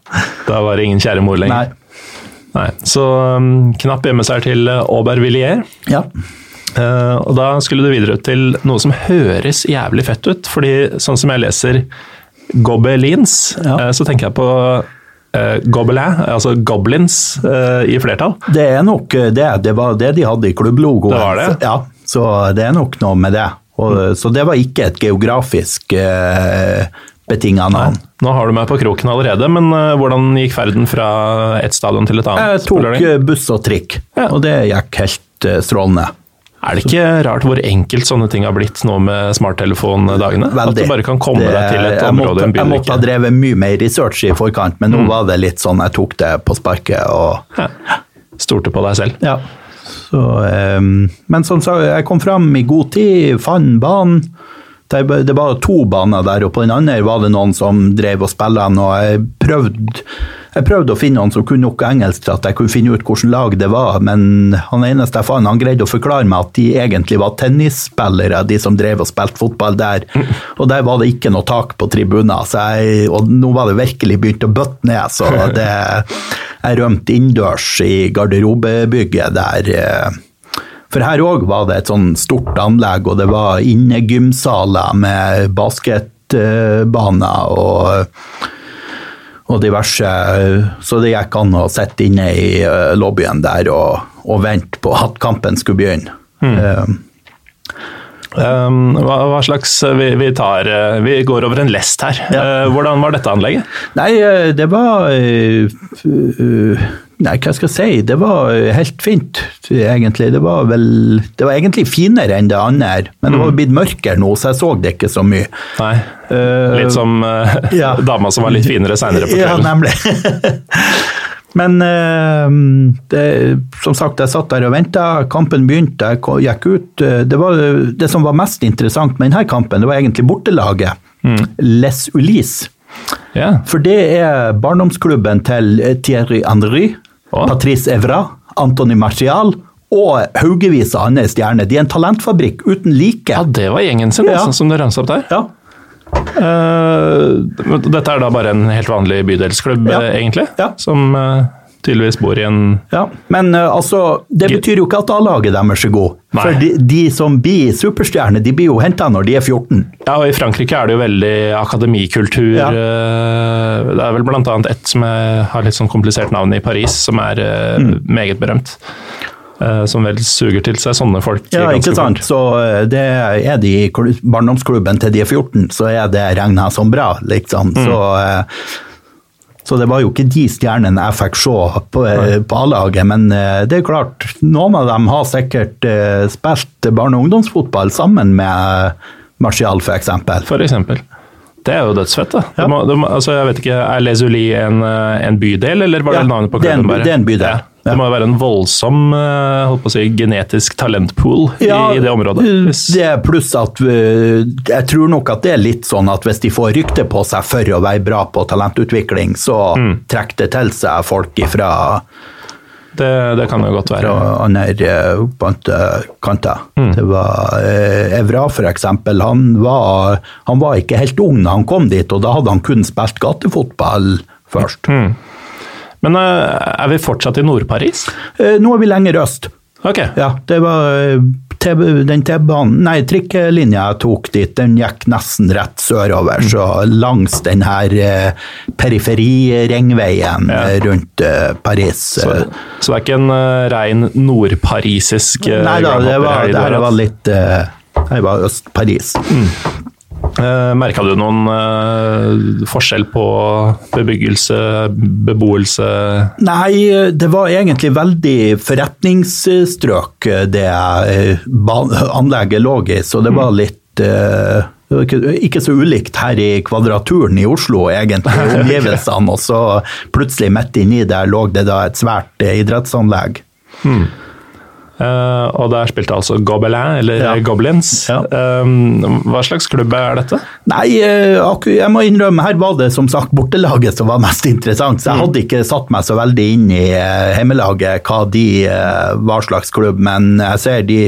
da var det ingen kjære mor lenger. Nei. Nei. Så um, knapp seg til uh, Aubervilliers. Ja. Uh, og da skulle du videre til noe som høres jævlig fett ut, fordi sånn som jeg leser Gobelins, Ja. uh, så tenker jeg på Gobelin, altså Goblins eh, i flertall. Det er nok eh, det. Det var det de hadde i klubblogoen. Det var det? Ja, så det er nok noe med det. Og, Så det var ikke et geografisk eh, betinga navn. Nå har du meg på kroken allerede, men eh, hvordan gikk ferden fra et stadion til et annet? Jeg tok eh, buss og trikk, Ja. og det gikk helt eh, strålende. Er det ikke rart hvor enkelt sånne ting har blitt nå med smarttelefondagene? At du bare kan komme Det- deg til et område i en by Jeg måtte ha drevet mye mer research i forkant, men nå Mm. var det litt sånn jeg tok det på sparket. og ja. Stolte på deg selv. ja. Så, um, men som sagt, jeg kom fram i god tid, fant banen. Det det var to baner der, og på den andre var det noen som drev og spilte og jeg prøvde, jeg prøvde å finne noen som kunne nok engelsk til at jeg kunne finne ut hvilket lag det var, men han eneste jeg fant, han greide å forklare meg at de egentlig var tennisspillere, de som drev og spilte fotball der. Og der var det ikke noe tak på tribuner, jeg, og nå var det virkelig begynt å bøtte ned. så det, jeg rømte innendørs i garderobebygget der. eh, For her òg var det et sånn stort anlegg, og det var innegymsaler med basketbaner og, og diverse. Så det gikk an å sitte inne i eh, lobbyen der og, og vente på at kampen skulle begynne. Mm. Um, hva, hva slags vi, vi tar eh, Vi går over en lest her. Ja. Uh, hvordan var dette anlegget? Nei, eh, det var uh, eh, Nei, hva skal jeg si? Det var eh, helt fint, egentlig. Det var vel Det var egentlig finere enn det andre, men det var blitt mørkere nå, så jeg så det ikke så mye. Nei. Eh, Litt som uh, ja. dama som var litt finere seinere på kvelden. Ja, nemlig. Men uh, det, som sagt, jeg satt der og venta. Kampen begynte, jeg gikk ut. Det, var, det som var mest interessant med denne kampen, det var egentlig bortelaget. Les Ulis. Yeah. For det er barndomsklubben til Thierry Henry, Patrice Evra, Antony Martial og haugevis av andre stjerner. De er en talentfabrikk uten like. ja, det var gjengen sin, Ja. altså, som du ramsa opp der. Ja. Uh, dette er da bare en helt vanlig bydelsklubb, Ja. eh, egentlig? Ja. Som eh, tydeligvis bor i en Ja, men uh, altså, det betyr jo ikke at A-laget deres er god. Nei. For de, de som blir superstjerner, de blir jo henta når de er 14. Ja, og i Frankrike er det jo veldig akademikultur. Ja. eh, Det er vel annet ett som har litt sånn komplisert navn i Paris, som er eh, Mm. meget berømt. Som vel suger til seg sånne folk. Ja, ikke sant? fort. Så det er de i barndomsklubben til de er 14, så er det regna som bra, liksom. Mm. Så, så det var jo ikke de stjernene jeg fikk se på, eh, på A-laget, men eh, det er klart, noen av dem har sikkert eh, spilt barne- og ungdomsfotball sammen med Martial. For eksempel. Det er jo dødsfett, da. Ja. Det må, altså, jeg vet ikke, Er Les Ulis en, en bydel, eller var Ja, det navnet på det er en- klubben? det er en bydel. Ja, Det må jo være en voldsom eh, si, genetisk talentpool i, i det området. Det pluss at eh, jeg tror nok at det er litt sånn at hvis de får rykte på seg for å være bra på talentutvikling, så Mm. trekker det til seg folk ifra Det, det kan jo godt være. fra andre eh, kanter. Mm. Det var eh, Evra, for eksempel. Han var, han var ikke helt ung da han kom dit, og da hadde han kun spilt gatefotball først. Mm. Men eh, er vi fortsatt i Nord-Paris? Eh, Nå er vi lenger øst. Ok. Ja, det var eh, den T-banen, nei, trikkelinja jeg tok dit, den gikk nesten rett sørover, Mm. så langs den her eh, periferiringveien Ja. rundt eh, Paris. Så, så det er ikke en uh, rein nordparisisk uh, Nei da, det var, det var litt uh, Det var Øst-Paris. Uh, Merka du noen eh, forskjell på bebyggelse, beboelse Nei, det var egentlig veldig forretningsstrøk eh, det eh, anlegget lå i, så det var litt eh, ikke, så ulikt her i Kvadraturen i Oslo, egentlig, omgivelsene. Og så plutselig midt inni der lå det da et svært idrettsanlegg. idrettsanlegg. Eh, og der spilte altså Gobelin, eller Ja. Goblins. Ja. Um, hva slags klubb er dette? Nei, eh, jeg må innrømme, her var det som sagt bortelaget som var mest interessant. Så jeg hadde ikke satt meg så veldig inn i eh, hjemmelaget, hva de var slags klubb. Men jeg ser de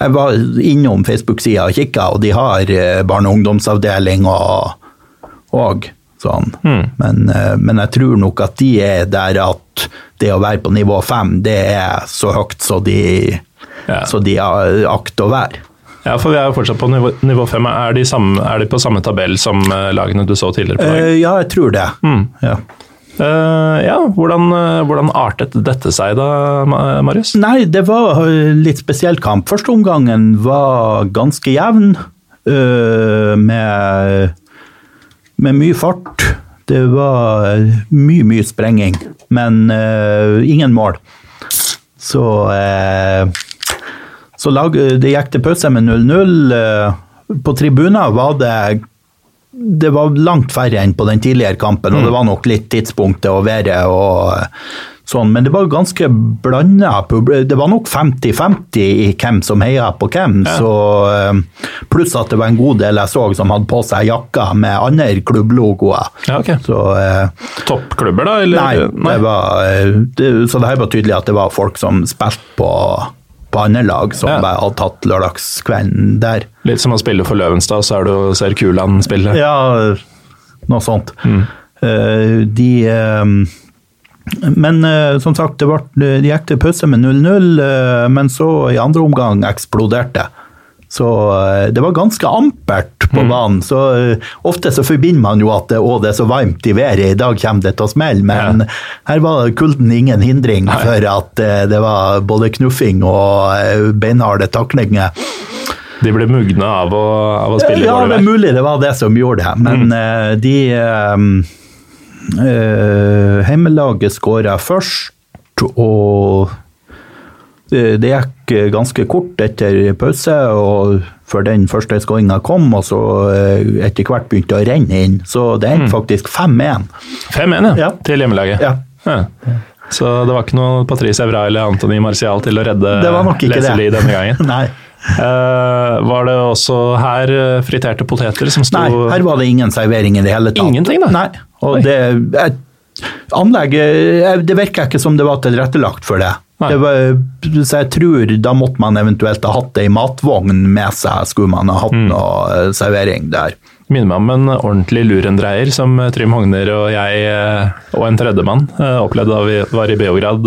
Jeg var innom Facebook-sida og kikka, og de har barne- og ungdomsavdeling og, og sånn. Men, eh, men jeg tror nok at de er der at det å være på nivå fem, det er så høyt så de, Ja. så de akter å være. Ja, for vi er jo fortsatt på nivå, nivå fem. Er de, samme, er de på samme tabell som eh, lagene du så tidligere på dagen? Eh, ja, jeg tror det. Ja. Uh, ja, hvordan, hvordan artet dette seg da, Marius? Nei, det var litt spesiell kamp. Første omgangen var ganske jevn, uh, med, med mye fart. Det var mye, mye sprenging, men uh, ingen mål. Så, uh, så lag, det gikk til pause med 0-0. øh, På tribuner var det det var langt færre enn på den tidligere kampen, og det var nok litt tidspunktet å være og sånn, men det var ganske blanda. Det var nok 50-50 i hvem som heia på hvem, så eh, pluss at det var en god del jeg så som hadde på seg jakker med andre klubblogoer. Ja, okay. Så eh, Toppklubber, da? Eller? nei, det var, eh, det, så det her var tydelig at det var folk som spilte på, på andre lag, som Ja. hadde tatt lørdagskvelden der. Litt som å spille for Løvenstad, så er du og ser Kuland spille. Ja, noe sånt. Mm. Uh, de Men eh, som sagt, det, ble, det gikk til pause med 0-0, eh, men så i andre omgang eksploderte. Så eh, det var ganske ampert Mm. på banen. Så eh, ofte så forbinder man jo at det, å, det er så varmt i været, i dag kommer det til å smelle, men her var kulden ingen hindring for at eh, det var både knuffing og beinharde taklinger. De ble mugne av å, av å spille Ja, dårlig det er mulig det var det som gjorde det, men eh, de Hjemmelaget skåra først, og det, gikk eh, ganske kort etter pause, og før den første skåringa kom, og så eh, etter hvert begynte å renne inn. Så det endte faktisk 5-1. 5-1 ja, Ja. til hjemmelaget. Ja. Ja. Så det var ikke noe Patrice Evra eller Antony Martial til å redde det. denne gangen. Nei. Uh, var det også her eh, friterte poteter som sto Nei, her var det ingen servering i det hele tatt. Ingenting, da? Nei, og det jeg, Anlegget Det virka ikke som det var tilrettelagt for det. Det var, så jeg tror da måtte man eventuelt ha hatt ei matvogn med seg, skulle man ha hatt Mm. noe eh, servering der. Minner meg om en ordentlig lurendreier som eh, Trym Hogner og jeg eh, og en tredjemann opplevde da vi var i Beograd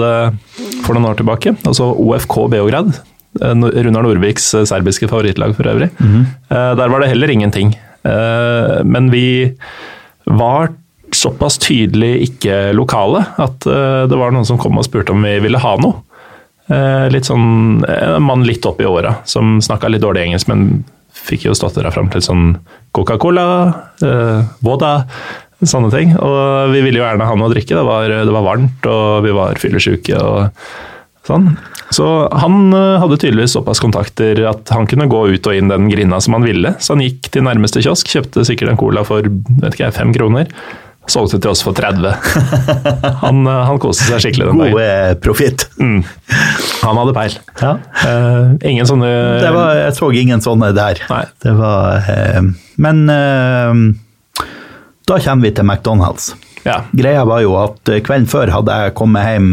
for noen år tilbake. Altså OFK Beograd. Runar Norviks eh, serbiske favorittlag for øvrig. Eh, Der var det heller ingenting. Men vi var såpass tydelig ikke lokale at eh, det var noen som kom og spurte om vi ville ha noe. Eh, Litt sånn, En mann litt opp i åra som snakka litt dårlig engelsk, men fikk jo stått der fram til sånn Coca-Cola, eh, Voda, sånne ting. Og vi ville jo gjerne ha noe å drikke. Det var, det var varmt, og vi var fyllesyke sånn. Så han eh, hadde tydeligvis såpass kontakter at han kunne gå ut og inn den grinda som han ville. Så han gikk til nærmeste kiosk, kjøpte sikkert en cola for vet ikke fem kroner. Solgte til oss for 30. Han, eh, han koste seg skikkelig den God dagen. eh, profitt. Han hadde peil. Ja. Uh, ingen sånne Det var, jeg så ingen sånne der. Var uh, Men uh, da kommer vi til McDonald's. Ja. Greia var jo at kvelden før hadde jeg kommet hjem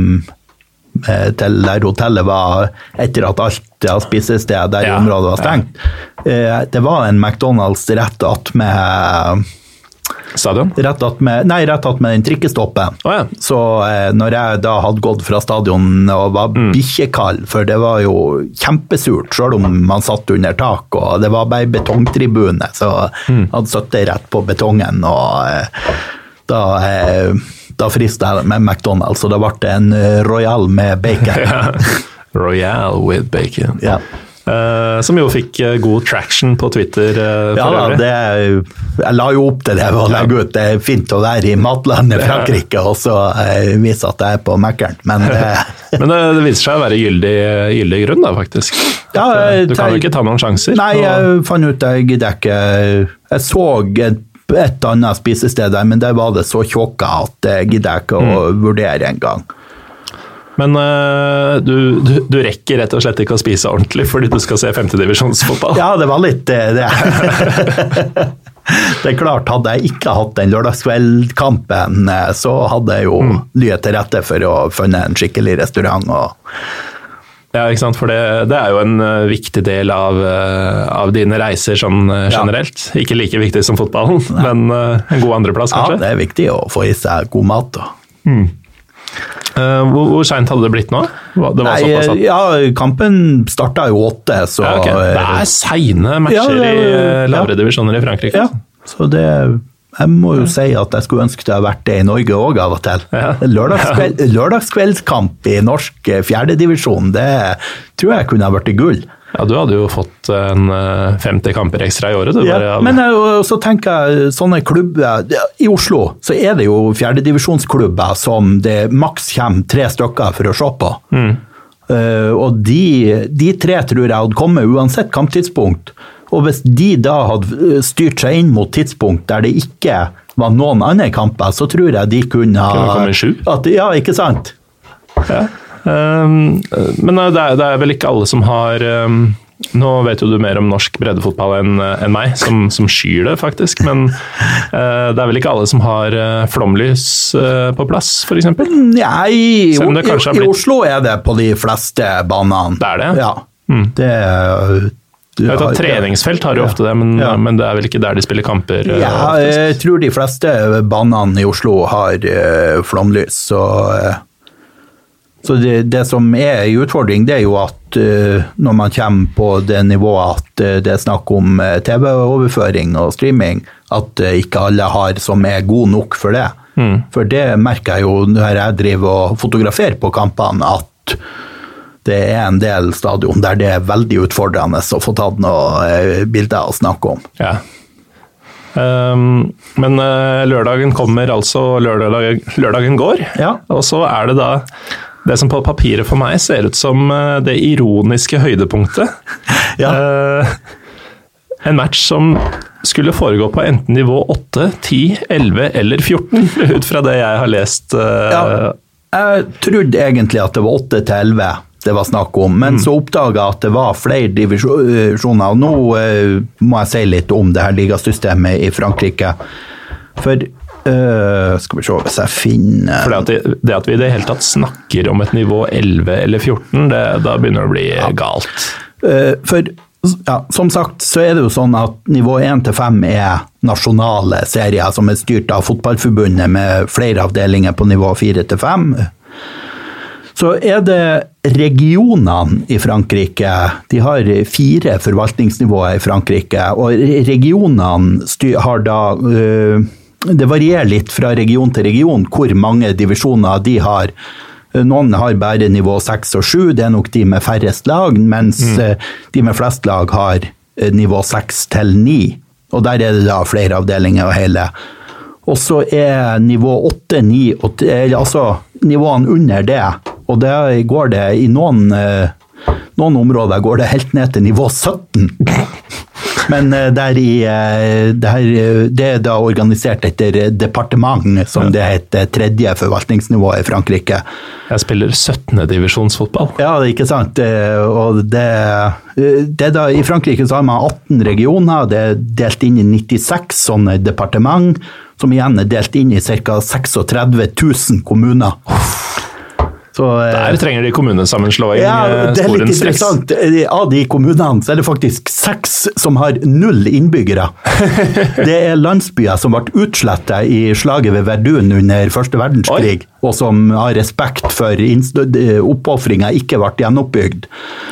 til der hotellet var etter at alt av spisesteder der i området var ja. stengt. Eh, Det var en McDonald's rett attmed Stadion? Rett attmed Nei, rett attmed den trikkestoppen. Oh, ja. Så eh, når jeg da hadde gått fra stadion og var Mm. bikkjekald, for det var jo kjempesurt, selv om man satt under tak, og det var bare betongtribune, så Mm. hadde sittet rett på betongen, og eh, da, eh, da frista jeg med McDonald's, og da ble det en eh, Royal med bacon. Royal with bacon. Ja. Eh, som jo fikk uh, god traction på Twitter. eh, Ja da, det, jeg la jo opp til det ved å legge ut. Det er fint å være i matlandet Frankrike og så vise at jeg er på Mækkern, men Men det, det viser seg å være gyldig, gyldig grunn, da, faktisk. Ja, du kan jo ikke ta noen sjanser. Nei, og- jeg fant ut jeg gidder ikke Jeg så et, et annet spisested der, men der var det så tjåka at jeg gidder ikke å Mm. vurdere engang. Men uh, du, du, du rekker rett og slett ikke å spise ordentlig fordi du skal se femtedivisjonsfotball. Ja, det var litt eh, det. Det er klart, hadde jeg ikke hatt den lørdagskveldkampen, eh, så hadde jeg jo Mm. lyet til rette for å funne en skikkelig restaurant. og Ja, ikke sant? For det, det er jo en viktig del av, av dine reiser sånn generelt. Ja. Ikke like viktig som fotballen, men eh, en god andreplass, kanskje? Ja, det er viktig å få i seg god mat. da. Eh, hvor hvor seint hadde det blitt nå? Det var Nei, ja, kampen starta jo åtte, så ja, okay. Det eh, er seine matcher Ja, i eh, lavere divisjoner i Frankrike. Ja, altså. så det Jeg må jo si at jeg skulle ønske det hadde vært det i Norge òg av og til. Lørdagskveldskamp i norsk eh, fjerdedivisjon, det tror jeg kunne ha blitt gull. Ja, du hadde jo fått en eh, 50 kamper ekstra i året, du. bare Ja, men jeg, så tenker jeg sånne klubber I Oslo så er det jo fjerdedivisjonsklubber som det maks kommer tre stykker for å se på. Mm. Uh, og de, de tre tror jeg hadde kommet uansett kamptidspunkt. Og hvis de da hadde eh, styrt seg inn mot tidspunkt der det ikke var noen andre kamper, så tror jeg de kunne ha Kunne? At, ja, ikke sant? Ja. Um, men eh, det er, det er vel ikke alle som har um, Nå vet jo du mer om norsk breddefotball enn en meg, som, som skyr det, faktisk. Men eh, det er vel ikke alle som har eh, flomlys eh, på plass, f.eks.? Nei, det i, i Oslo er det på de fleste banene. Det er det? Ja. Mm. Det Jeg vet at Treningsfelt har jo ofte det, men, Ja. men det er vel ikke der de spiller kamper? eh, Ja, jeg tror de fleste banene i Oslo har eh, flomlys, så eh, så det, det som er en utfordring, det er jo at uh, når man kommer på det nivået at uh, det er snakk om uh, TV-overføring og streaming, at ikke alle har som er god nok for det. For det merker jeg jo når jeg driver og fotograferer på kampene, at det er en del stadion der det er veldig utfordrende å få tatt noen bilder og snakke om. Ja. Um, men lørdagen kommer altså, lørdag, lørdagen går. Ja. Og så er det da det som på papiret for meg ser ut som eh, det ironiske høydepunktet. Ja. Eh, en match som skulle foregå på enten nivå 8, 10, 11 eller 14, ut fra det jeg har lest. eh, Ja, jeg trodde egentlig at det var 8 til 11 det var snakk om, men så oppdaga jeg at det var flere divisjoner. og Nå eh, må jeg si litt om det her ligasystemet i Frankrike. For eh, Skal vi se hvis jeg finner For det at, det, at vi i det hele tatt snakker om et nivå 11 eller 14, det, da begynner det å bli galt. Uh, For ja, som sagt så er det jo sånn at nivå 1 til 5 er nasjonale serier som er styrt av Fotballforbundet med flere avdelinger på nivå 4 til 5. Så er det regionene i Frankrike. De har fire forvaltningsnivåer i Frankrike, og regionene har da øh, Det varierer litt fra region til region hvor mange divisjoner de har. Noen har bare nivå 6 og 7, det er nok de med færrest lag, mens mm. de med flest lag har øh, nivå 6 til 9. Og der er det da flere avdelinger og hele. Og så er nivå 8, 9 og t- eller altså nivåene under det. Og der går det i noen, eh, noen områder går det helt ned til nivå 17. Men eh, der i, der, det, her, eh, det er da organisert etter departement, som det heter, tredje forvaltningsnivå i Frankrike. Jeg spiller 17. divisjonsfotball. Ja, det ikke sant. Eh, Og det, eh, det da, I Frankrike så har man 18 regioner, det er delt inn i 96 sånne departement, som igjen er delt inn i ca. 36 000 kommuner. Så, eh, Der trenger de kommunesammenslåing ja, eh, det er litt interessant. Eh, Av de kommunene så er det faktisk seks som har null innbyggere. Det er landsbyer som ble utsletta i slaget ved Verdun under første verdenskrig, og som har respekt for oppofringa ikke ble gjenoppbygd.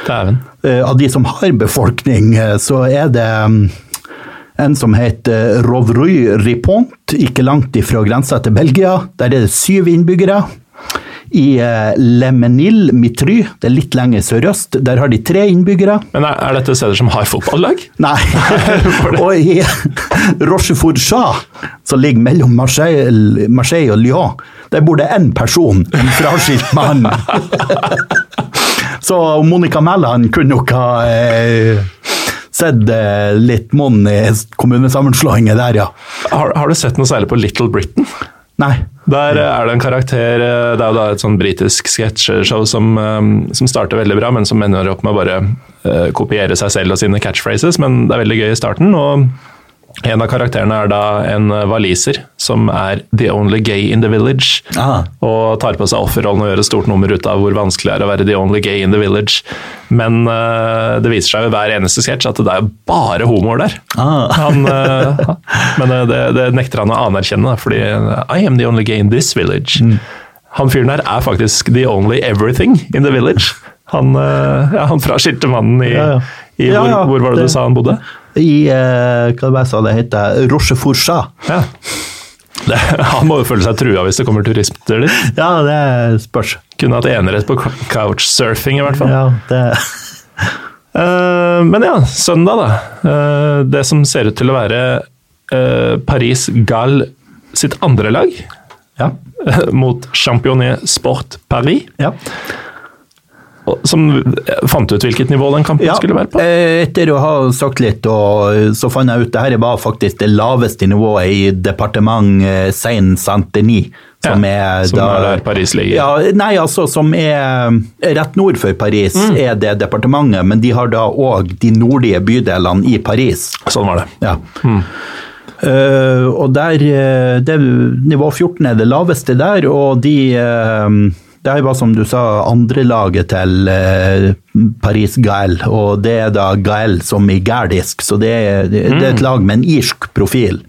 Dæven. Av de som har befolkning, så er det mm, en som heter Rovry-Ripont, ikke langt ifra grensa til Belgia. Der er det syv innbyggere. I eh, Le Mitry, det er litt lenger sørøst, der har de tre innbyggere. Men er, er dette steder som har fotballag? Nei. og i Rochefort-Chat, som ligger mellom Marseille, Marseille og Lyon, der bor det én person, en fraskilt mann. Så Monica Mæland kunne nok ha eh, sett eh, litt monn i kommunesammenslåinger der, ja. Har, har du sett noe særlig på Little Britain? Nei. Der eh, er det en karakter eh, Det er jo da et sånn britisk sketsjeshow som, eh, som starter veldig bra, men som ender opp med å bare kopiere seg selv og sine catchphrases. Men det er veldig gøy i starten. og en av karakterene er da en eh, waliser som er the only gay in the village. Ah. Og tar på seg offerrollen og gjør et stort nummer ut av hvor vanskelig det er å være the only gay in the village. Men uh, det viser seg ved hver eneste sketsj at det er bare homoer der. Ah. Han, uh, men det, det nekter han å anerkjenne, fordi I am the only gay in this village. Mm. Han fyren der er faktisk the only everything in the village. Han, uh, ja, han fraskilte mannen i, Ja, ja. i hvor, hvor var det, det- du sa han bodde? I eh, hva det sa det heter? Rochefort-Chat. Ja. Det, han må jo føle seg trua hvis det kommer turister dit. Ja, det spørs. Kunne hatt enerett på couchsurfing, i hvert fall. Ja, det Eh, men ja, søndag, da. Eh, det som ser ut til å være eh, Paris Gall sitt andre lag Ja. mot Championnet Sport Paris. ja. Som eh, fant ut hvilket nivå den kampen skulle være på. eh, Etter å ha sagt litt, og så fant jeg ut at dette var faktisk det laveste nivået i departement eh, Seine-Saint-Denis. Som, Ja, er, som da, er der Paris ligger. Ja, nei, altså som er rett nord for Paris, Mm. er det departementet, men de har da òg de nordlige bydelene i Paris. Sånn var det. Ja. Eh, og der, eh, det, Nivå 14 er det laveste der, og de uh, det her var som du sa, andrelaget til eh, Paris Gael, og det er da Gael som i gærdisk, så det er, det, det er et lag med en irsk profil.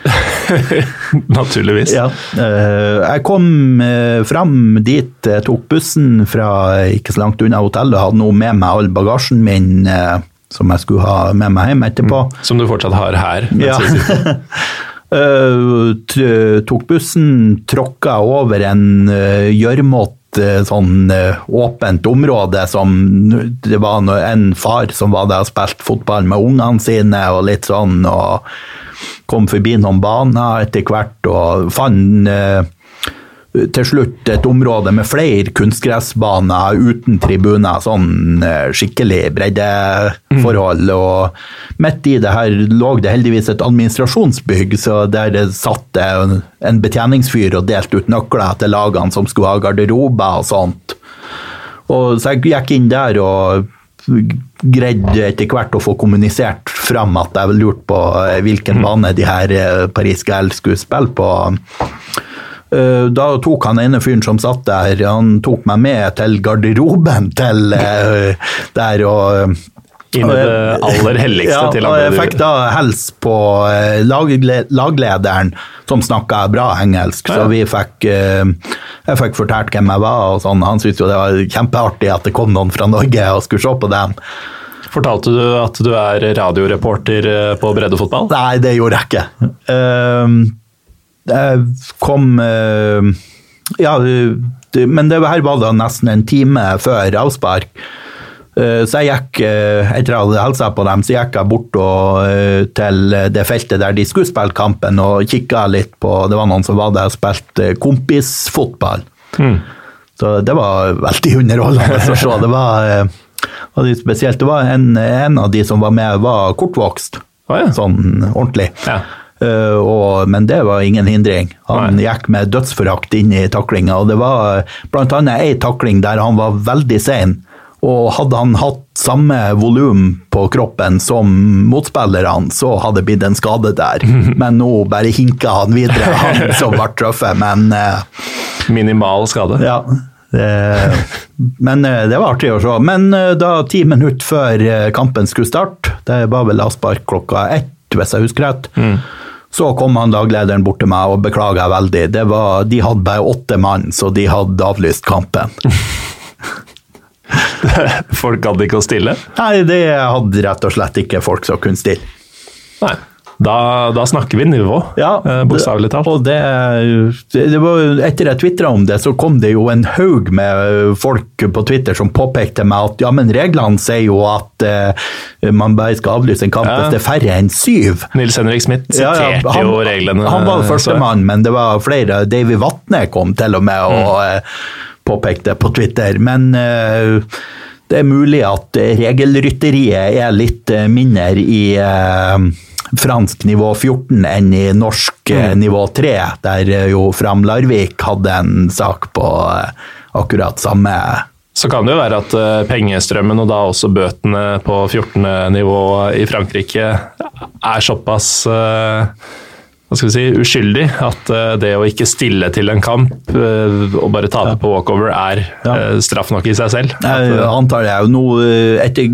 Naturligvis. Ja. eh, jeg kom eh, fram dit, jeg tok bussen fra ikke så langt unna hotellet, hadde nå med meg all bagasjen min som jeg skulle ha med meg hjem etterpå. Som du fortsatt har her. Ja. Eh, tok bussen, tråkka over en uh, gjørmete, eh, sånn eh, åpent område som Det var en far som var der og spilte fotball med ungene sine og litt sånn, og kom forbi noen baner etter hvert og fant eh, til slutt et område med flere kunstgressbaner uten tribuner, sånn eh, skikkelig breddeforhold. Og midt i det her lå det heldigvis et administrasjonsbygg, så der det satt det en betjeningsfyr og delte ut nøkler til lagene som skulle ha garderober og sånt. Og så jeg gikk inn der og greide etter hvert å få kommunisert fram at jeg lurte på eh, hvilken bane de her eh, Paris Gall skulle spille på. Eh, Da tok han ene fyren som satt der, han tok meg med til garderoben til eh, der og Inn i det aller helligste ja, til og jeg fikk da hels på eh, lagle, laglederen, som snakka bra engelsk, så vi fikk eh, Jeg fikk fortalt hvem jeg var, og sånn. Han syntes jo det var kjempeartig at det kom noen fra Norge og skulle se på dem. Fortalte du at du er radioreporter eh, på breddefotball? Nei, det gjorde jeg ikke. Ehm, kom eh, Ja, men det her var da nesten en time før avspark. Eh, Så jeg gikk, eh, etter jeg hadde hilsa på dem, så gikk jeg bort og, eh, til det feltet der de skulle spille kampen, og kikka litt på Det var noen som var der og spilte kompisfotball. Så det var veldig underholdende å se. Det var, eh, var litt spesielt. Det var en, en av de som var med, var kortvokst. Oh, ja. Sånn ordentlig. Ja. Eh, og, men det var ingen hindring. Han Nei. gikk med dødsforakt inn i taklinga, og det var annet ei takling der han var veldig sein. Og hadde han hatt samme volum på kroppen som motspillerne, så hadde det blitt en skade der. Men nå bare hinka han videre, han som ble truffet. Men eh, Minimal skade. ja. Det, men eh, det var artig å se. Men da ti minutter før kampen skulle starte, det var vel avspark klokka ett, hvis jeg husker rett, så kom han laglederen bort til meg og beklaga veldig. Det var, de hadde bare åtte mann, så de hadde avlyst kampen. Folk hadde ikke å stille. Nei, det hadde rett og slett ikke folk som kunne stille. Nei. Da, da snakker vi nivå, ja, bokstavelig talt. Og det, det, var, etter jeg tvitra om det, så kom det jo en haug med folk på Twitter som påpekte meg at ja, men reglene sier jo at uh, man bare skal avlyse en kamp Ja. hvis det er færre enn syv. Nils Henrik Smith siterte ja, han, jo reglene. Han var førstemann, men det var flere. Davy Vatne kom til og med og Mm. eh, påpekte på Twitter. Men uh, det er mulig at eh, regelrytteriet er litt eh, mindre i eh, fransk nivå 14 enn i norsk eh, Mm. nivå 3, der eh, jo Fram Larvik hadde en sak på eh, akkurat samme Så kan det jo være at pengestrømmen og da også bøtene på 14. nivå i Frankrike er såpass hva skal vi si, uskyldig at eh, det å ikke stille til en kamp eh, og bare tape på walkover er Ja. eh, straff nok i seg selv. Jeg antar jeg nå etter,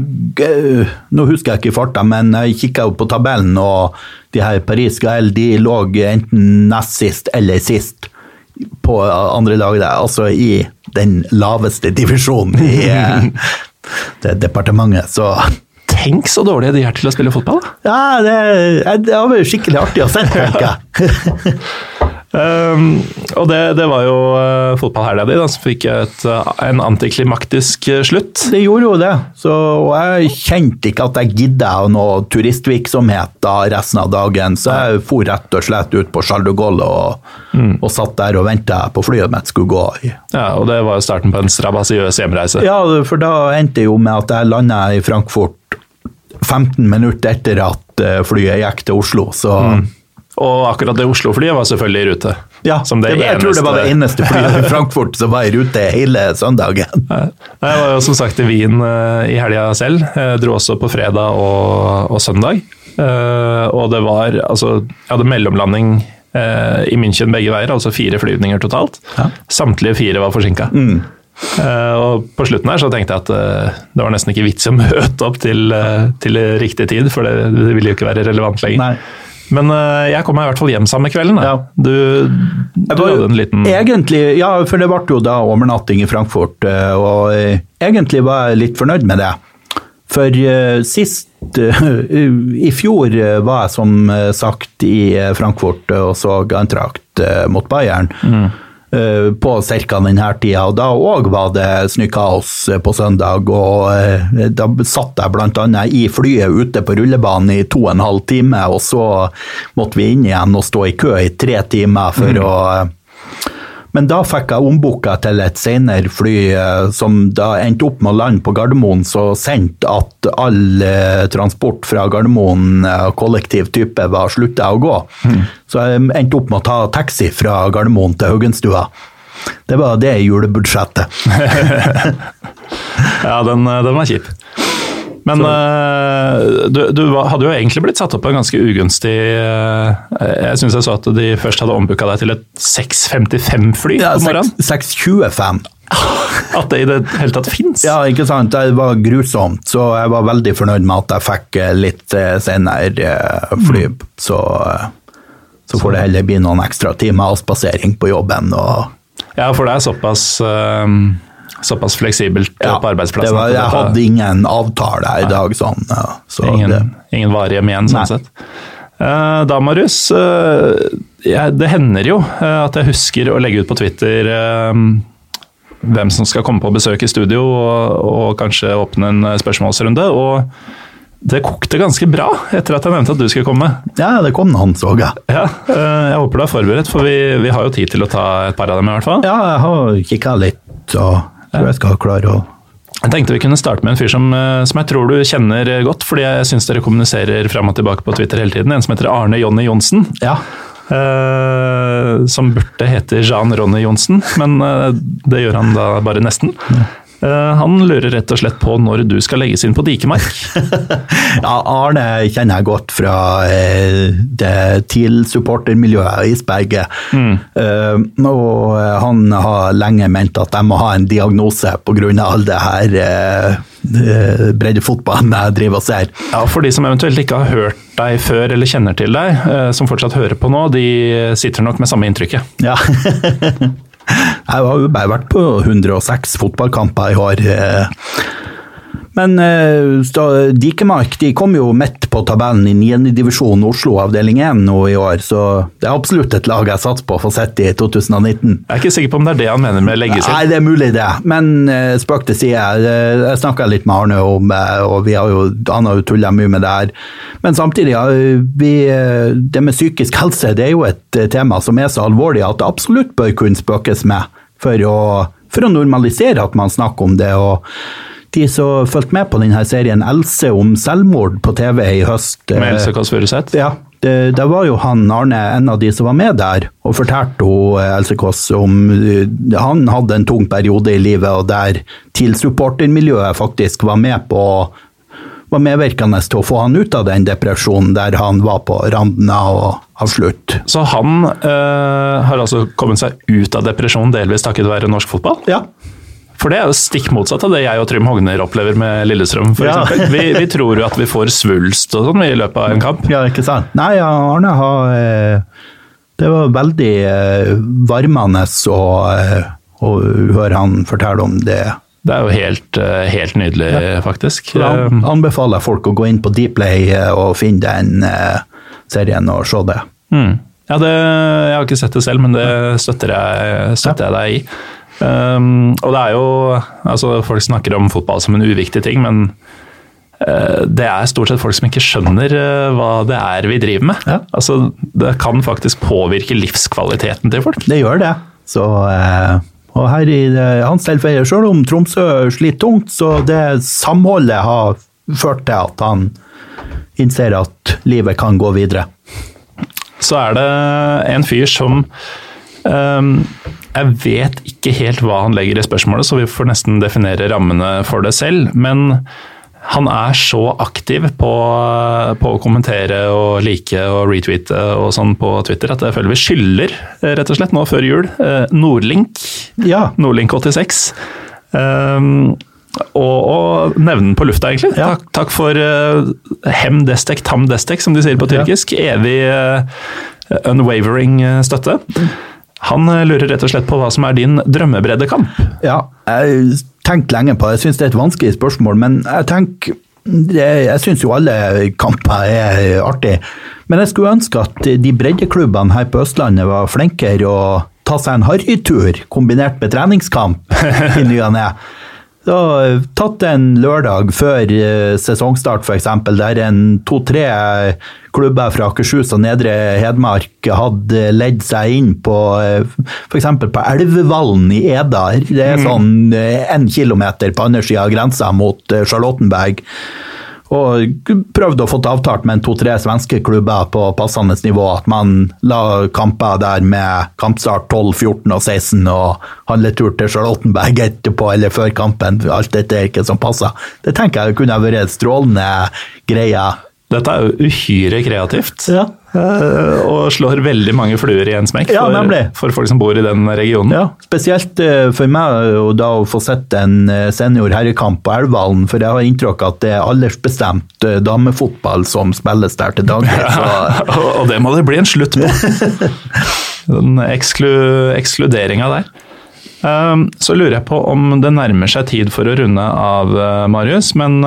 Nå husker jeg ikke i farta, men jeg kikka på tabellen, og de her Paris Gael de lå enten nest sist eller sist på andre laget, der, altså i den laveste divisjonen i det departementet, så Tenk så dårlige de er til å spille fotball! da. Ja, det, det var skikkelig artig å se, tenker jeg. Um, og det, det var jo uh, fotballhelga di som fikk et, uh, en antiklimaktisk uh, slutt. Det gjorde jo det, så, og jeg kjente ikke at jeg gidda noe turistvirksomhet da resten av dagen, så jeg for rett og slett ut på Charles de Gaulle og, og satt der og venta på flyet mitt skulle gå. Ja, og det var jo starten på en strabasiøs hjemreise. Ja, for da endte det jo med at jeg landa i Frankfurt 15 minutter etter at eh, flyet gikk til Oslo, så Og akkurat det Oslo-flyet var selvfølgelig i rute. ja, det jeg tror det var det eneste- eneste flyet i Frankfurt som var i rute hele søndagen. Jeg var jo som sagt i Wien eh, i helga selv. Jeg dro også på fredag og, og søndag. Eh, og det var altså Jeg hadde mellomlanding i München begge veier, altså fire flyvninger totalt. Ja. Samtlige fire var forsinka. Og på slutten her så tenkte jeg at eh, det var nesten ikke vits i å møte opp til, eh, til riktig tid, for det, det ville jo ikke være relevant lenger. Nei. Men eh, jeg kom meg i hvert fall hjem samme kvelden. Ja. Du, du var hadde en liten Egentlig, ja, for det ble jo da overnatting i Frankfurt, eh, og eh, egentlig var jeg litt fornøyd med det. For eh, sist eh, I fjor eh, var jeg som eh, sagt i eh, Frankfurt eh, og så Antrakt eh, mot Bayern. eh, På ca. denne tida, og da òg var det snøkaos eh, på søndag. og eh, Da satt jeg bl.a. i flyet ute på rullebanen i to og en halv time, og så måtte vi inn igjen og stå i kø i tre timer for å eh, men da fikk jeg ombooka til et senere fly eh, som da endte opp med å lande på Gardermoen, så sendt at all eh, transport fra Gardermoen, eh, kollektiv type, var slutta å gå. Så jeg endte opp med å ta taxi fra Gardermoen til Haugenstua. Det var det julebudsjettet. Ja, den, den var kjip. Men eh, du, du hadde jo egentlig blitt satt opp på en ganske ugunstig eh, Jeg syns jeg så at de først hadde ombooka deg til et 6.55-fly Ja, på morgenen. 625. At det i det hele tatt fins. Ja, ikke sant. Det var grusomt, så jeg var veldig fornøyd med at jeg fikk eh, litt senere fly. fly. Så, så får det heller bli noen ekstra timer avspasering på jobben. og Ja, for det er såpass, eh, såpass fleksibelt ja, på arbeidsplassen. var, jeg hadde ingen avtale i dag, sånn. Ja, så ingen, det, ingen varehjem igjen, sånn sett. Uh, da, Marius, uh, ja, det hender jo uh, at jeg husker å legge ut på Twitter eh, hvem som skal komme på besøk i studio, og, og kanskje åpne en eh, spørsmålsrunde. Og det kokte ganske bra etter at jeg nevnte at du skulle komme. ja, det kom noen, så ja. Ja, eh, jeg håper du er forberedt, for vi, vi har jo tid til å ta et par av dem i hvert fall. Ja, jeg har kikka litt, og tror jeg skal klare å Jeg tenkte vi kunne starte med en fyr som, eh, som jeg tror du kjenner godt, fordi jeg syns dere kommuniserer fram og tilbake på Twitter hele tiden. En som heter Arne Jonny Johnsen. Ja. Eh, som burde hete Jean Ronny Johnsen, men eh, det gjør han da bare nesten. Eh, han lurer rett og slett på når du skal legges inn på Dikemark. Ja, Arne kjenner jeg godt fra eh, det TIL-supportermiljøet i Isberget. Eh, og han har lenge ment at jeg må ha en diagnose pga. all det her eh, eh, breddefotballen jeg driver og ser. Ja, For de som eventuelt ikke har hørt deg før eller kjenner til deg, eh, som fortsatt hører på nå, de sitter nok med samme inntrykket. Ja. Jeg har jo bare vært på 106 fotballkamper i år. Men uh, Dikemark de kom jo midt på tabellen i 9. divisjon Oslo avdeling 1 nå i år, så det er absolutt et lag jeg satser på å få sett i 2019. Jeg er ikke sikker på om det er det han mener med legges Nei, det er mulig det, men uh, spøk til side. Uh, Jeg snakka litt med Arne om det, og vi har jo, han har jo tulla mye med det her. Men samtidig, ja, vi, det med psykisk helse det er jo et tema som er så alvorlig at det absolutt bør kunne spøkes med for å, for å normalisere at man snakker om det. og de som fulgte med på denne serien Else om selvmord på TV i høst Med eh, Else Kåss Furuseth. ja, det, det var jo han Arne, en av de som var med der, og fortalte hun, eh, Else Kåss om eh, Han hadde en tung periode i livet, og der TIL-supportermiljøet faktisk var med på var medvirkende til å få han ut av den depresjonen der han var på randen av, av slutt. Så han øh, har altså kommet seg ut av depresjonen delvis takket være norsk fotball? Ja, For det er jo stikk motsatt av det jeg og Trym Hogner opplever med Lillestrøm. For Ja. vi, vi tror jo at vi får svulst og sånn i løpet av en kamp. ja ikke sant? Nei, Arne har eh, Det var veldig eh, varmende å, eh, å høre han fortelle om det. Det er jo helt, helt nydelig, faktisk. Da anbefaler folk å gå inn på Dplay og finne den serien og se det. Mm. Ja, det, jeg har ikke sett det selv, men det støtter jeg, støtter jeg deg i. Um, og det er jo altså Folk snakker om fotball som en uviktig ting, men uh, det er stort sett folk som ikke skjønner uh, hva det er vi driver med. Ja. Altså, det kan faktisk påvirke livskvaliteten til folk. Det gjør det. Så, uh, og her i hans tilfelle, selv om Tromsø sliter tungt, så det samholdet har ført til at han innser at livet kan gå videre. Så er det en fyr som um, Jeg vet ikke helt hva han legger i spørsmålet, så vi får nesten definere rammene for det selv. Men han er så aktiv på, på å kommentere og like og retweete og sånn på Twitter at jeg føler vi skylder, rett og slett, nå før jul, eh, Nordlink. Ja, Nordlink86. Um, og, og nevne den på lufta, egentlig. Ja. Takk, takk for uh, hem destek, tam destek, som de sier på tyrkisk. Evig uh, unwavering uh, støtte. Han uh, lurer rett og slett på hva som er din drømmebreddekamp. Ja, jeg tenkte lenge på det. Jeg syns det er et vanskelig spørsmål, men jeg tenker jeg syns jo alle kamper er artig, men jeg skulle ønske at de breddeklubbene her på Østlandet var flinkere å ta seg en harrytur kombinert med treningskamp i ny og ne. Så tatt en lørdag før eh, sesongstart, f.eks., der en to-tre klubber fra Akershus og Nedre Hedmark hadde ledd seg inn på f.eks. på Elvevallen i Eda. Det er sånn én kilometer på andre sida av grensa mot eh, Charlottenberg. Og prøvde å få avtalt med to-tre svenske klubber på passende nivå at man la kamper der med kampstart 12, 14 og 16 og handletur til Charlottenberg etterpå eller før kampen. Alt dette er ikke som passer. Det tenker jeg kunne vært en strålende greie. Dette er jo uhyre kreativt, Ja. eh, og slår veldig mange fluer i en smekk Ja, for, folk som bor i den regionen. Ja, spesielt eh, for meg å da å få sett en eh, senior herrekamp på Elvdalen, for jeg har inntrykk av at det er aldersbestemt damefotball som spilles der til daglig. Ja, og, og det må det bli en slutt på. Den eksklu, ekskluderinga der. Så lurer jeg på om det nærmer seg tid for å runde av, Marius, men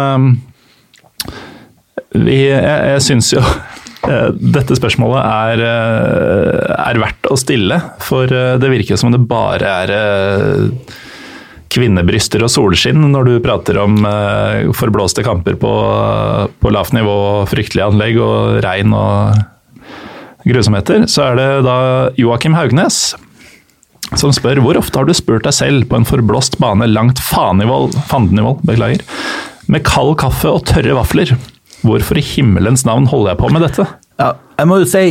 vi, jeg, jeg syns jo uh, dette spørsmålet er, uh, er verdt å stille, for uh, det virker som det bare er kvinnebryster og solskinn når du prater om forblåste kamper på, på lavt nivå, fryktelige anlegg og regn og grusomheter, så er det da Joakim Haugnes som spør hvor ofte har du spurt deg selv på en forblåst bane langt fanivål, beklager, med kald kaffe og tørre vafler. Hvorfor i himmelens navn holder jeg på med dette? Ja, jeg må jo si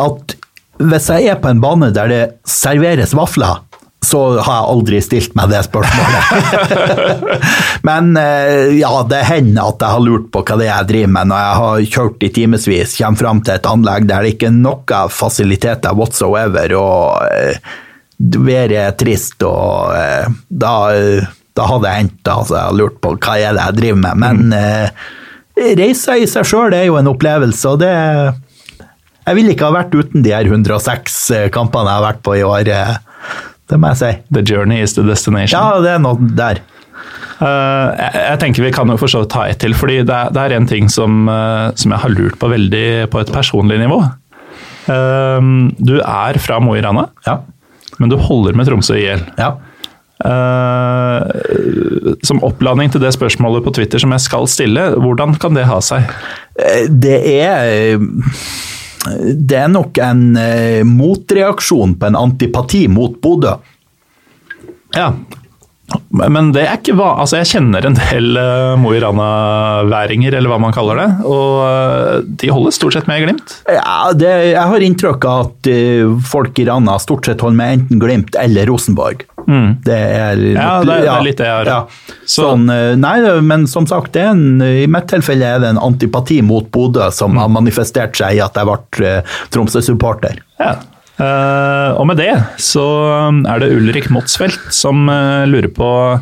at hvis jeg er på en bane der det serveres vafler, så har jeg aldri stilt meg det spørsmålet. Men eh, ja, det hender at jeg har lurt på hva det er jeg driver med når jeg har kjørt i timevis, kommer fram til et anlegg der det ikke er noen fasiliteter whatsoever, og eh, været er trist, og eh, da, da hadde det hendt at jeg har lurt på hva er det jeg driver med. Men eh, reisa i seg sjøl er jo en opplevelse, og det Jeg ville ikke ha vært uten de her 106 kampene jeg har vært på i år. eh, Det må jeg si. The journey is the destination. Ja, det er noe der. Uh, jeg, jeg tenker Vi kan jo for så vidt ta ett til, fordi det, er- det er en ting som, uh, som jeg har lurt på veldig på et personlig nivå. Uh, du er fra Mo i Rana, Ja. men du holder med Tromsø IL. ja. Eh, som oppladning til det spørsmålet på Twitter som jeg skal stille, hvordan kan det ha seg? Eh, Det er Det er nok en eh, motreaksjon på en antipati mot Bodø. Ja, men det er ikke hva Altså, jeg kjenner en del uh, Mo i Rana-væringer, eller hva man kaller det, og eh, de holder stort sett med i Glimt. Ja, det, jeg har inntrykk av at eh, folk i Rana stort sett holder med enten Glimt eller Rosenborg. Det er, Mm. Ja, det er- det er litt det jeg har. Ja. Sånn, eh, nei, men som sagt, en, i mitt tilfelle er det en antipati mot Bodø som Mm. har manifestert seg i at jeg ble eh, Tromsø-supporter. Ja. Eh, og med det så um, er det Ulrik Motsfeldt som lurer på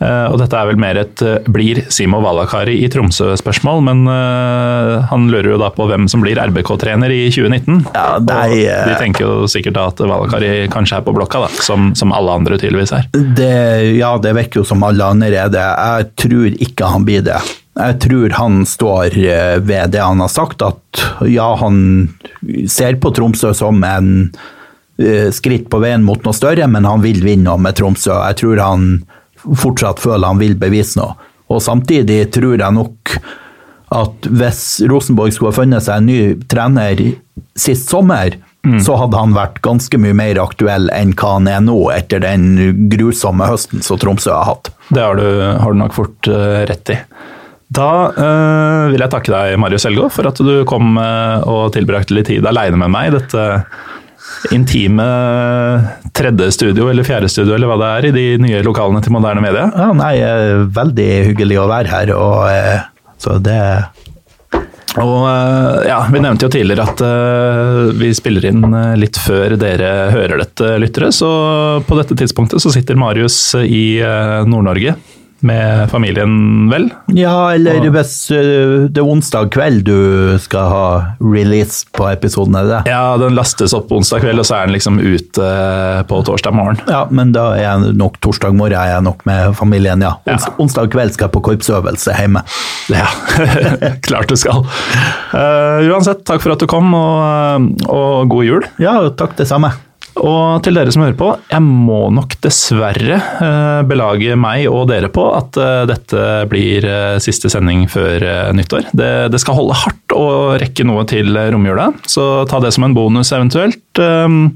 og dette er vel mer et eh, blir Simo Valakari i Tromsø-spørsmål, men eh, han lurer jo da på hvem som blir RBK-trener i 2019. Ja, nei, eh, de tenker jo sikkert da at Valakari kanskje er på blokka, da, som, som alle andre tydeligvis er. Det, ja, det virker jo som alle andre er det. Jeg tror ikke han blir det. Jeg tror han står eh, ved det han har sagt, at ja, han ser på Tromsø som en eh, skritt på veien mot noe større, men han vil vinne med Tromsø. Jeg tror han fortsatt føler han vil bevise noe. Og samtidig tror jeg nok at hvis Rosenborg skulle ha funnet seg en ny trener sist sommer, så hadde han vært ganske mye mer aktuell enn hva han er nå, etter den grusomme høsten som Tromsø har hatt. Det har du, har du nok fort uh, rett i. Da uh, vil jeg takke deg, Marius Elgaard, for at du kom uh, og tilbrakte litt tid aleine med meg dette intime tredje studio eller fjerde studio, eller hva det er, i de nye lokalene til Moderne Media. Ja, nei, veldig hyggelig å være her, og eh, så det Og eh, ja, Vi nevnte jo tidligere at uh, vi spiller inn litt før dere hører dette, lyttere. Så på dette tidspunktet så sitter Marius i uh, Nord-Norge med familien, vel? Ja, eller Og- hvis eh, det er onsdag kveld du skal ha release på episoden, er det? Ja, den lastes opp onsdag kveld, og så er den liksom ute på torsdag morgen. Ja, men da er jeg nok torsdag morgen er jeg nok med familien, ja. Ja. Onsdag kveld skal jeg på korpsøvelse hjemme. Ja, klart du skal. Uh, uansett, takk for at du kom, og, og god jul. Ja, takk det samme. Og til dere som hører på, jeg må nok dessverre eh, belage meg og dere på at eh, dette blir eh, siste sending før nyttår. Det, det skal holde hardt å rekke noe til romjula, så ta det som en bonus eventuelt. Um,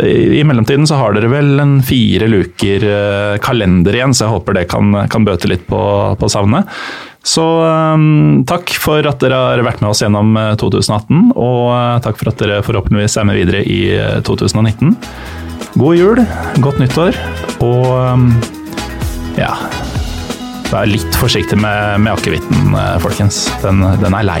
I mellomtiden så har dere vel en fire luker kalender igjen, så jeg håper det kan, kan bøte litt på, på savnet. Så um, takk for at dere har vært med oss gjennom eh, 2018, og eh, takk for at dere forhåpentligvis er med videre i eh, 2019. God jul, godt nyttår, og um, ja Vær litt forsiktig med, med akevitten, eh, folkens. Den, den er lei.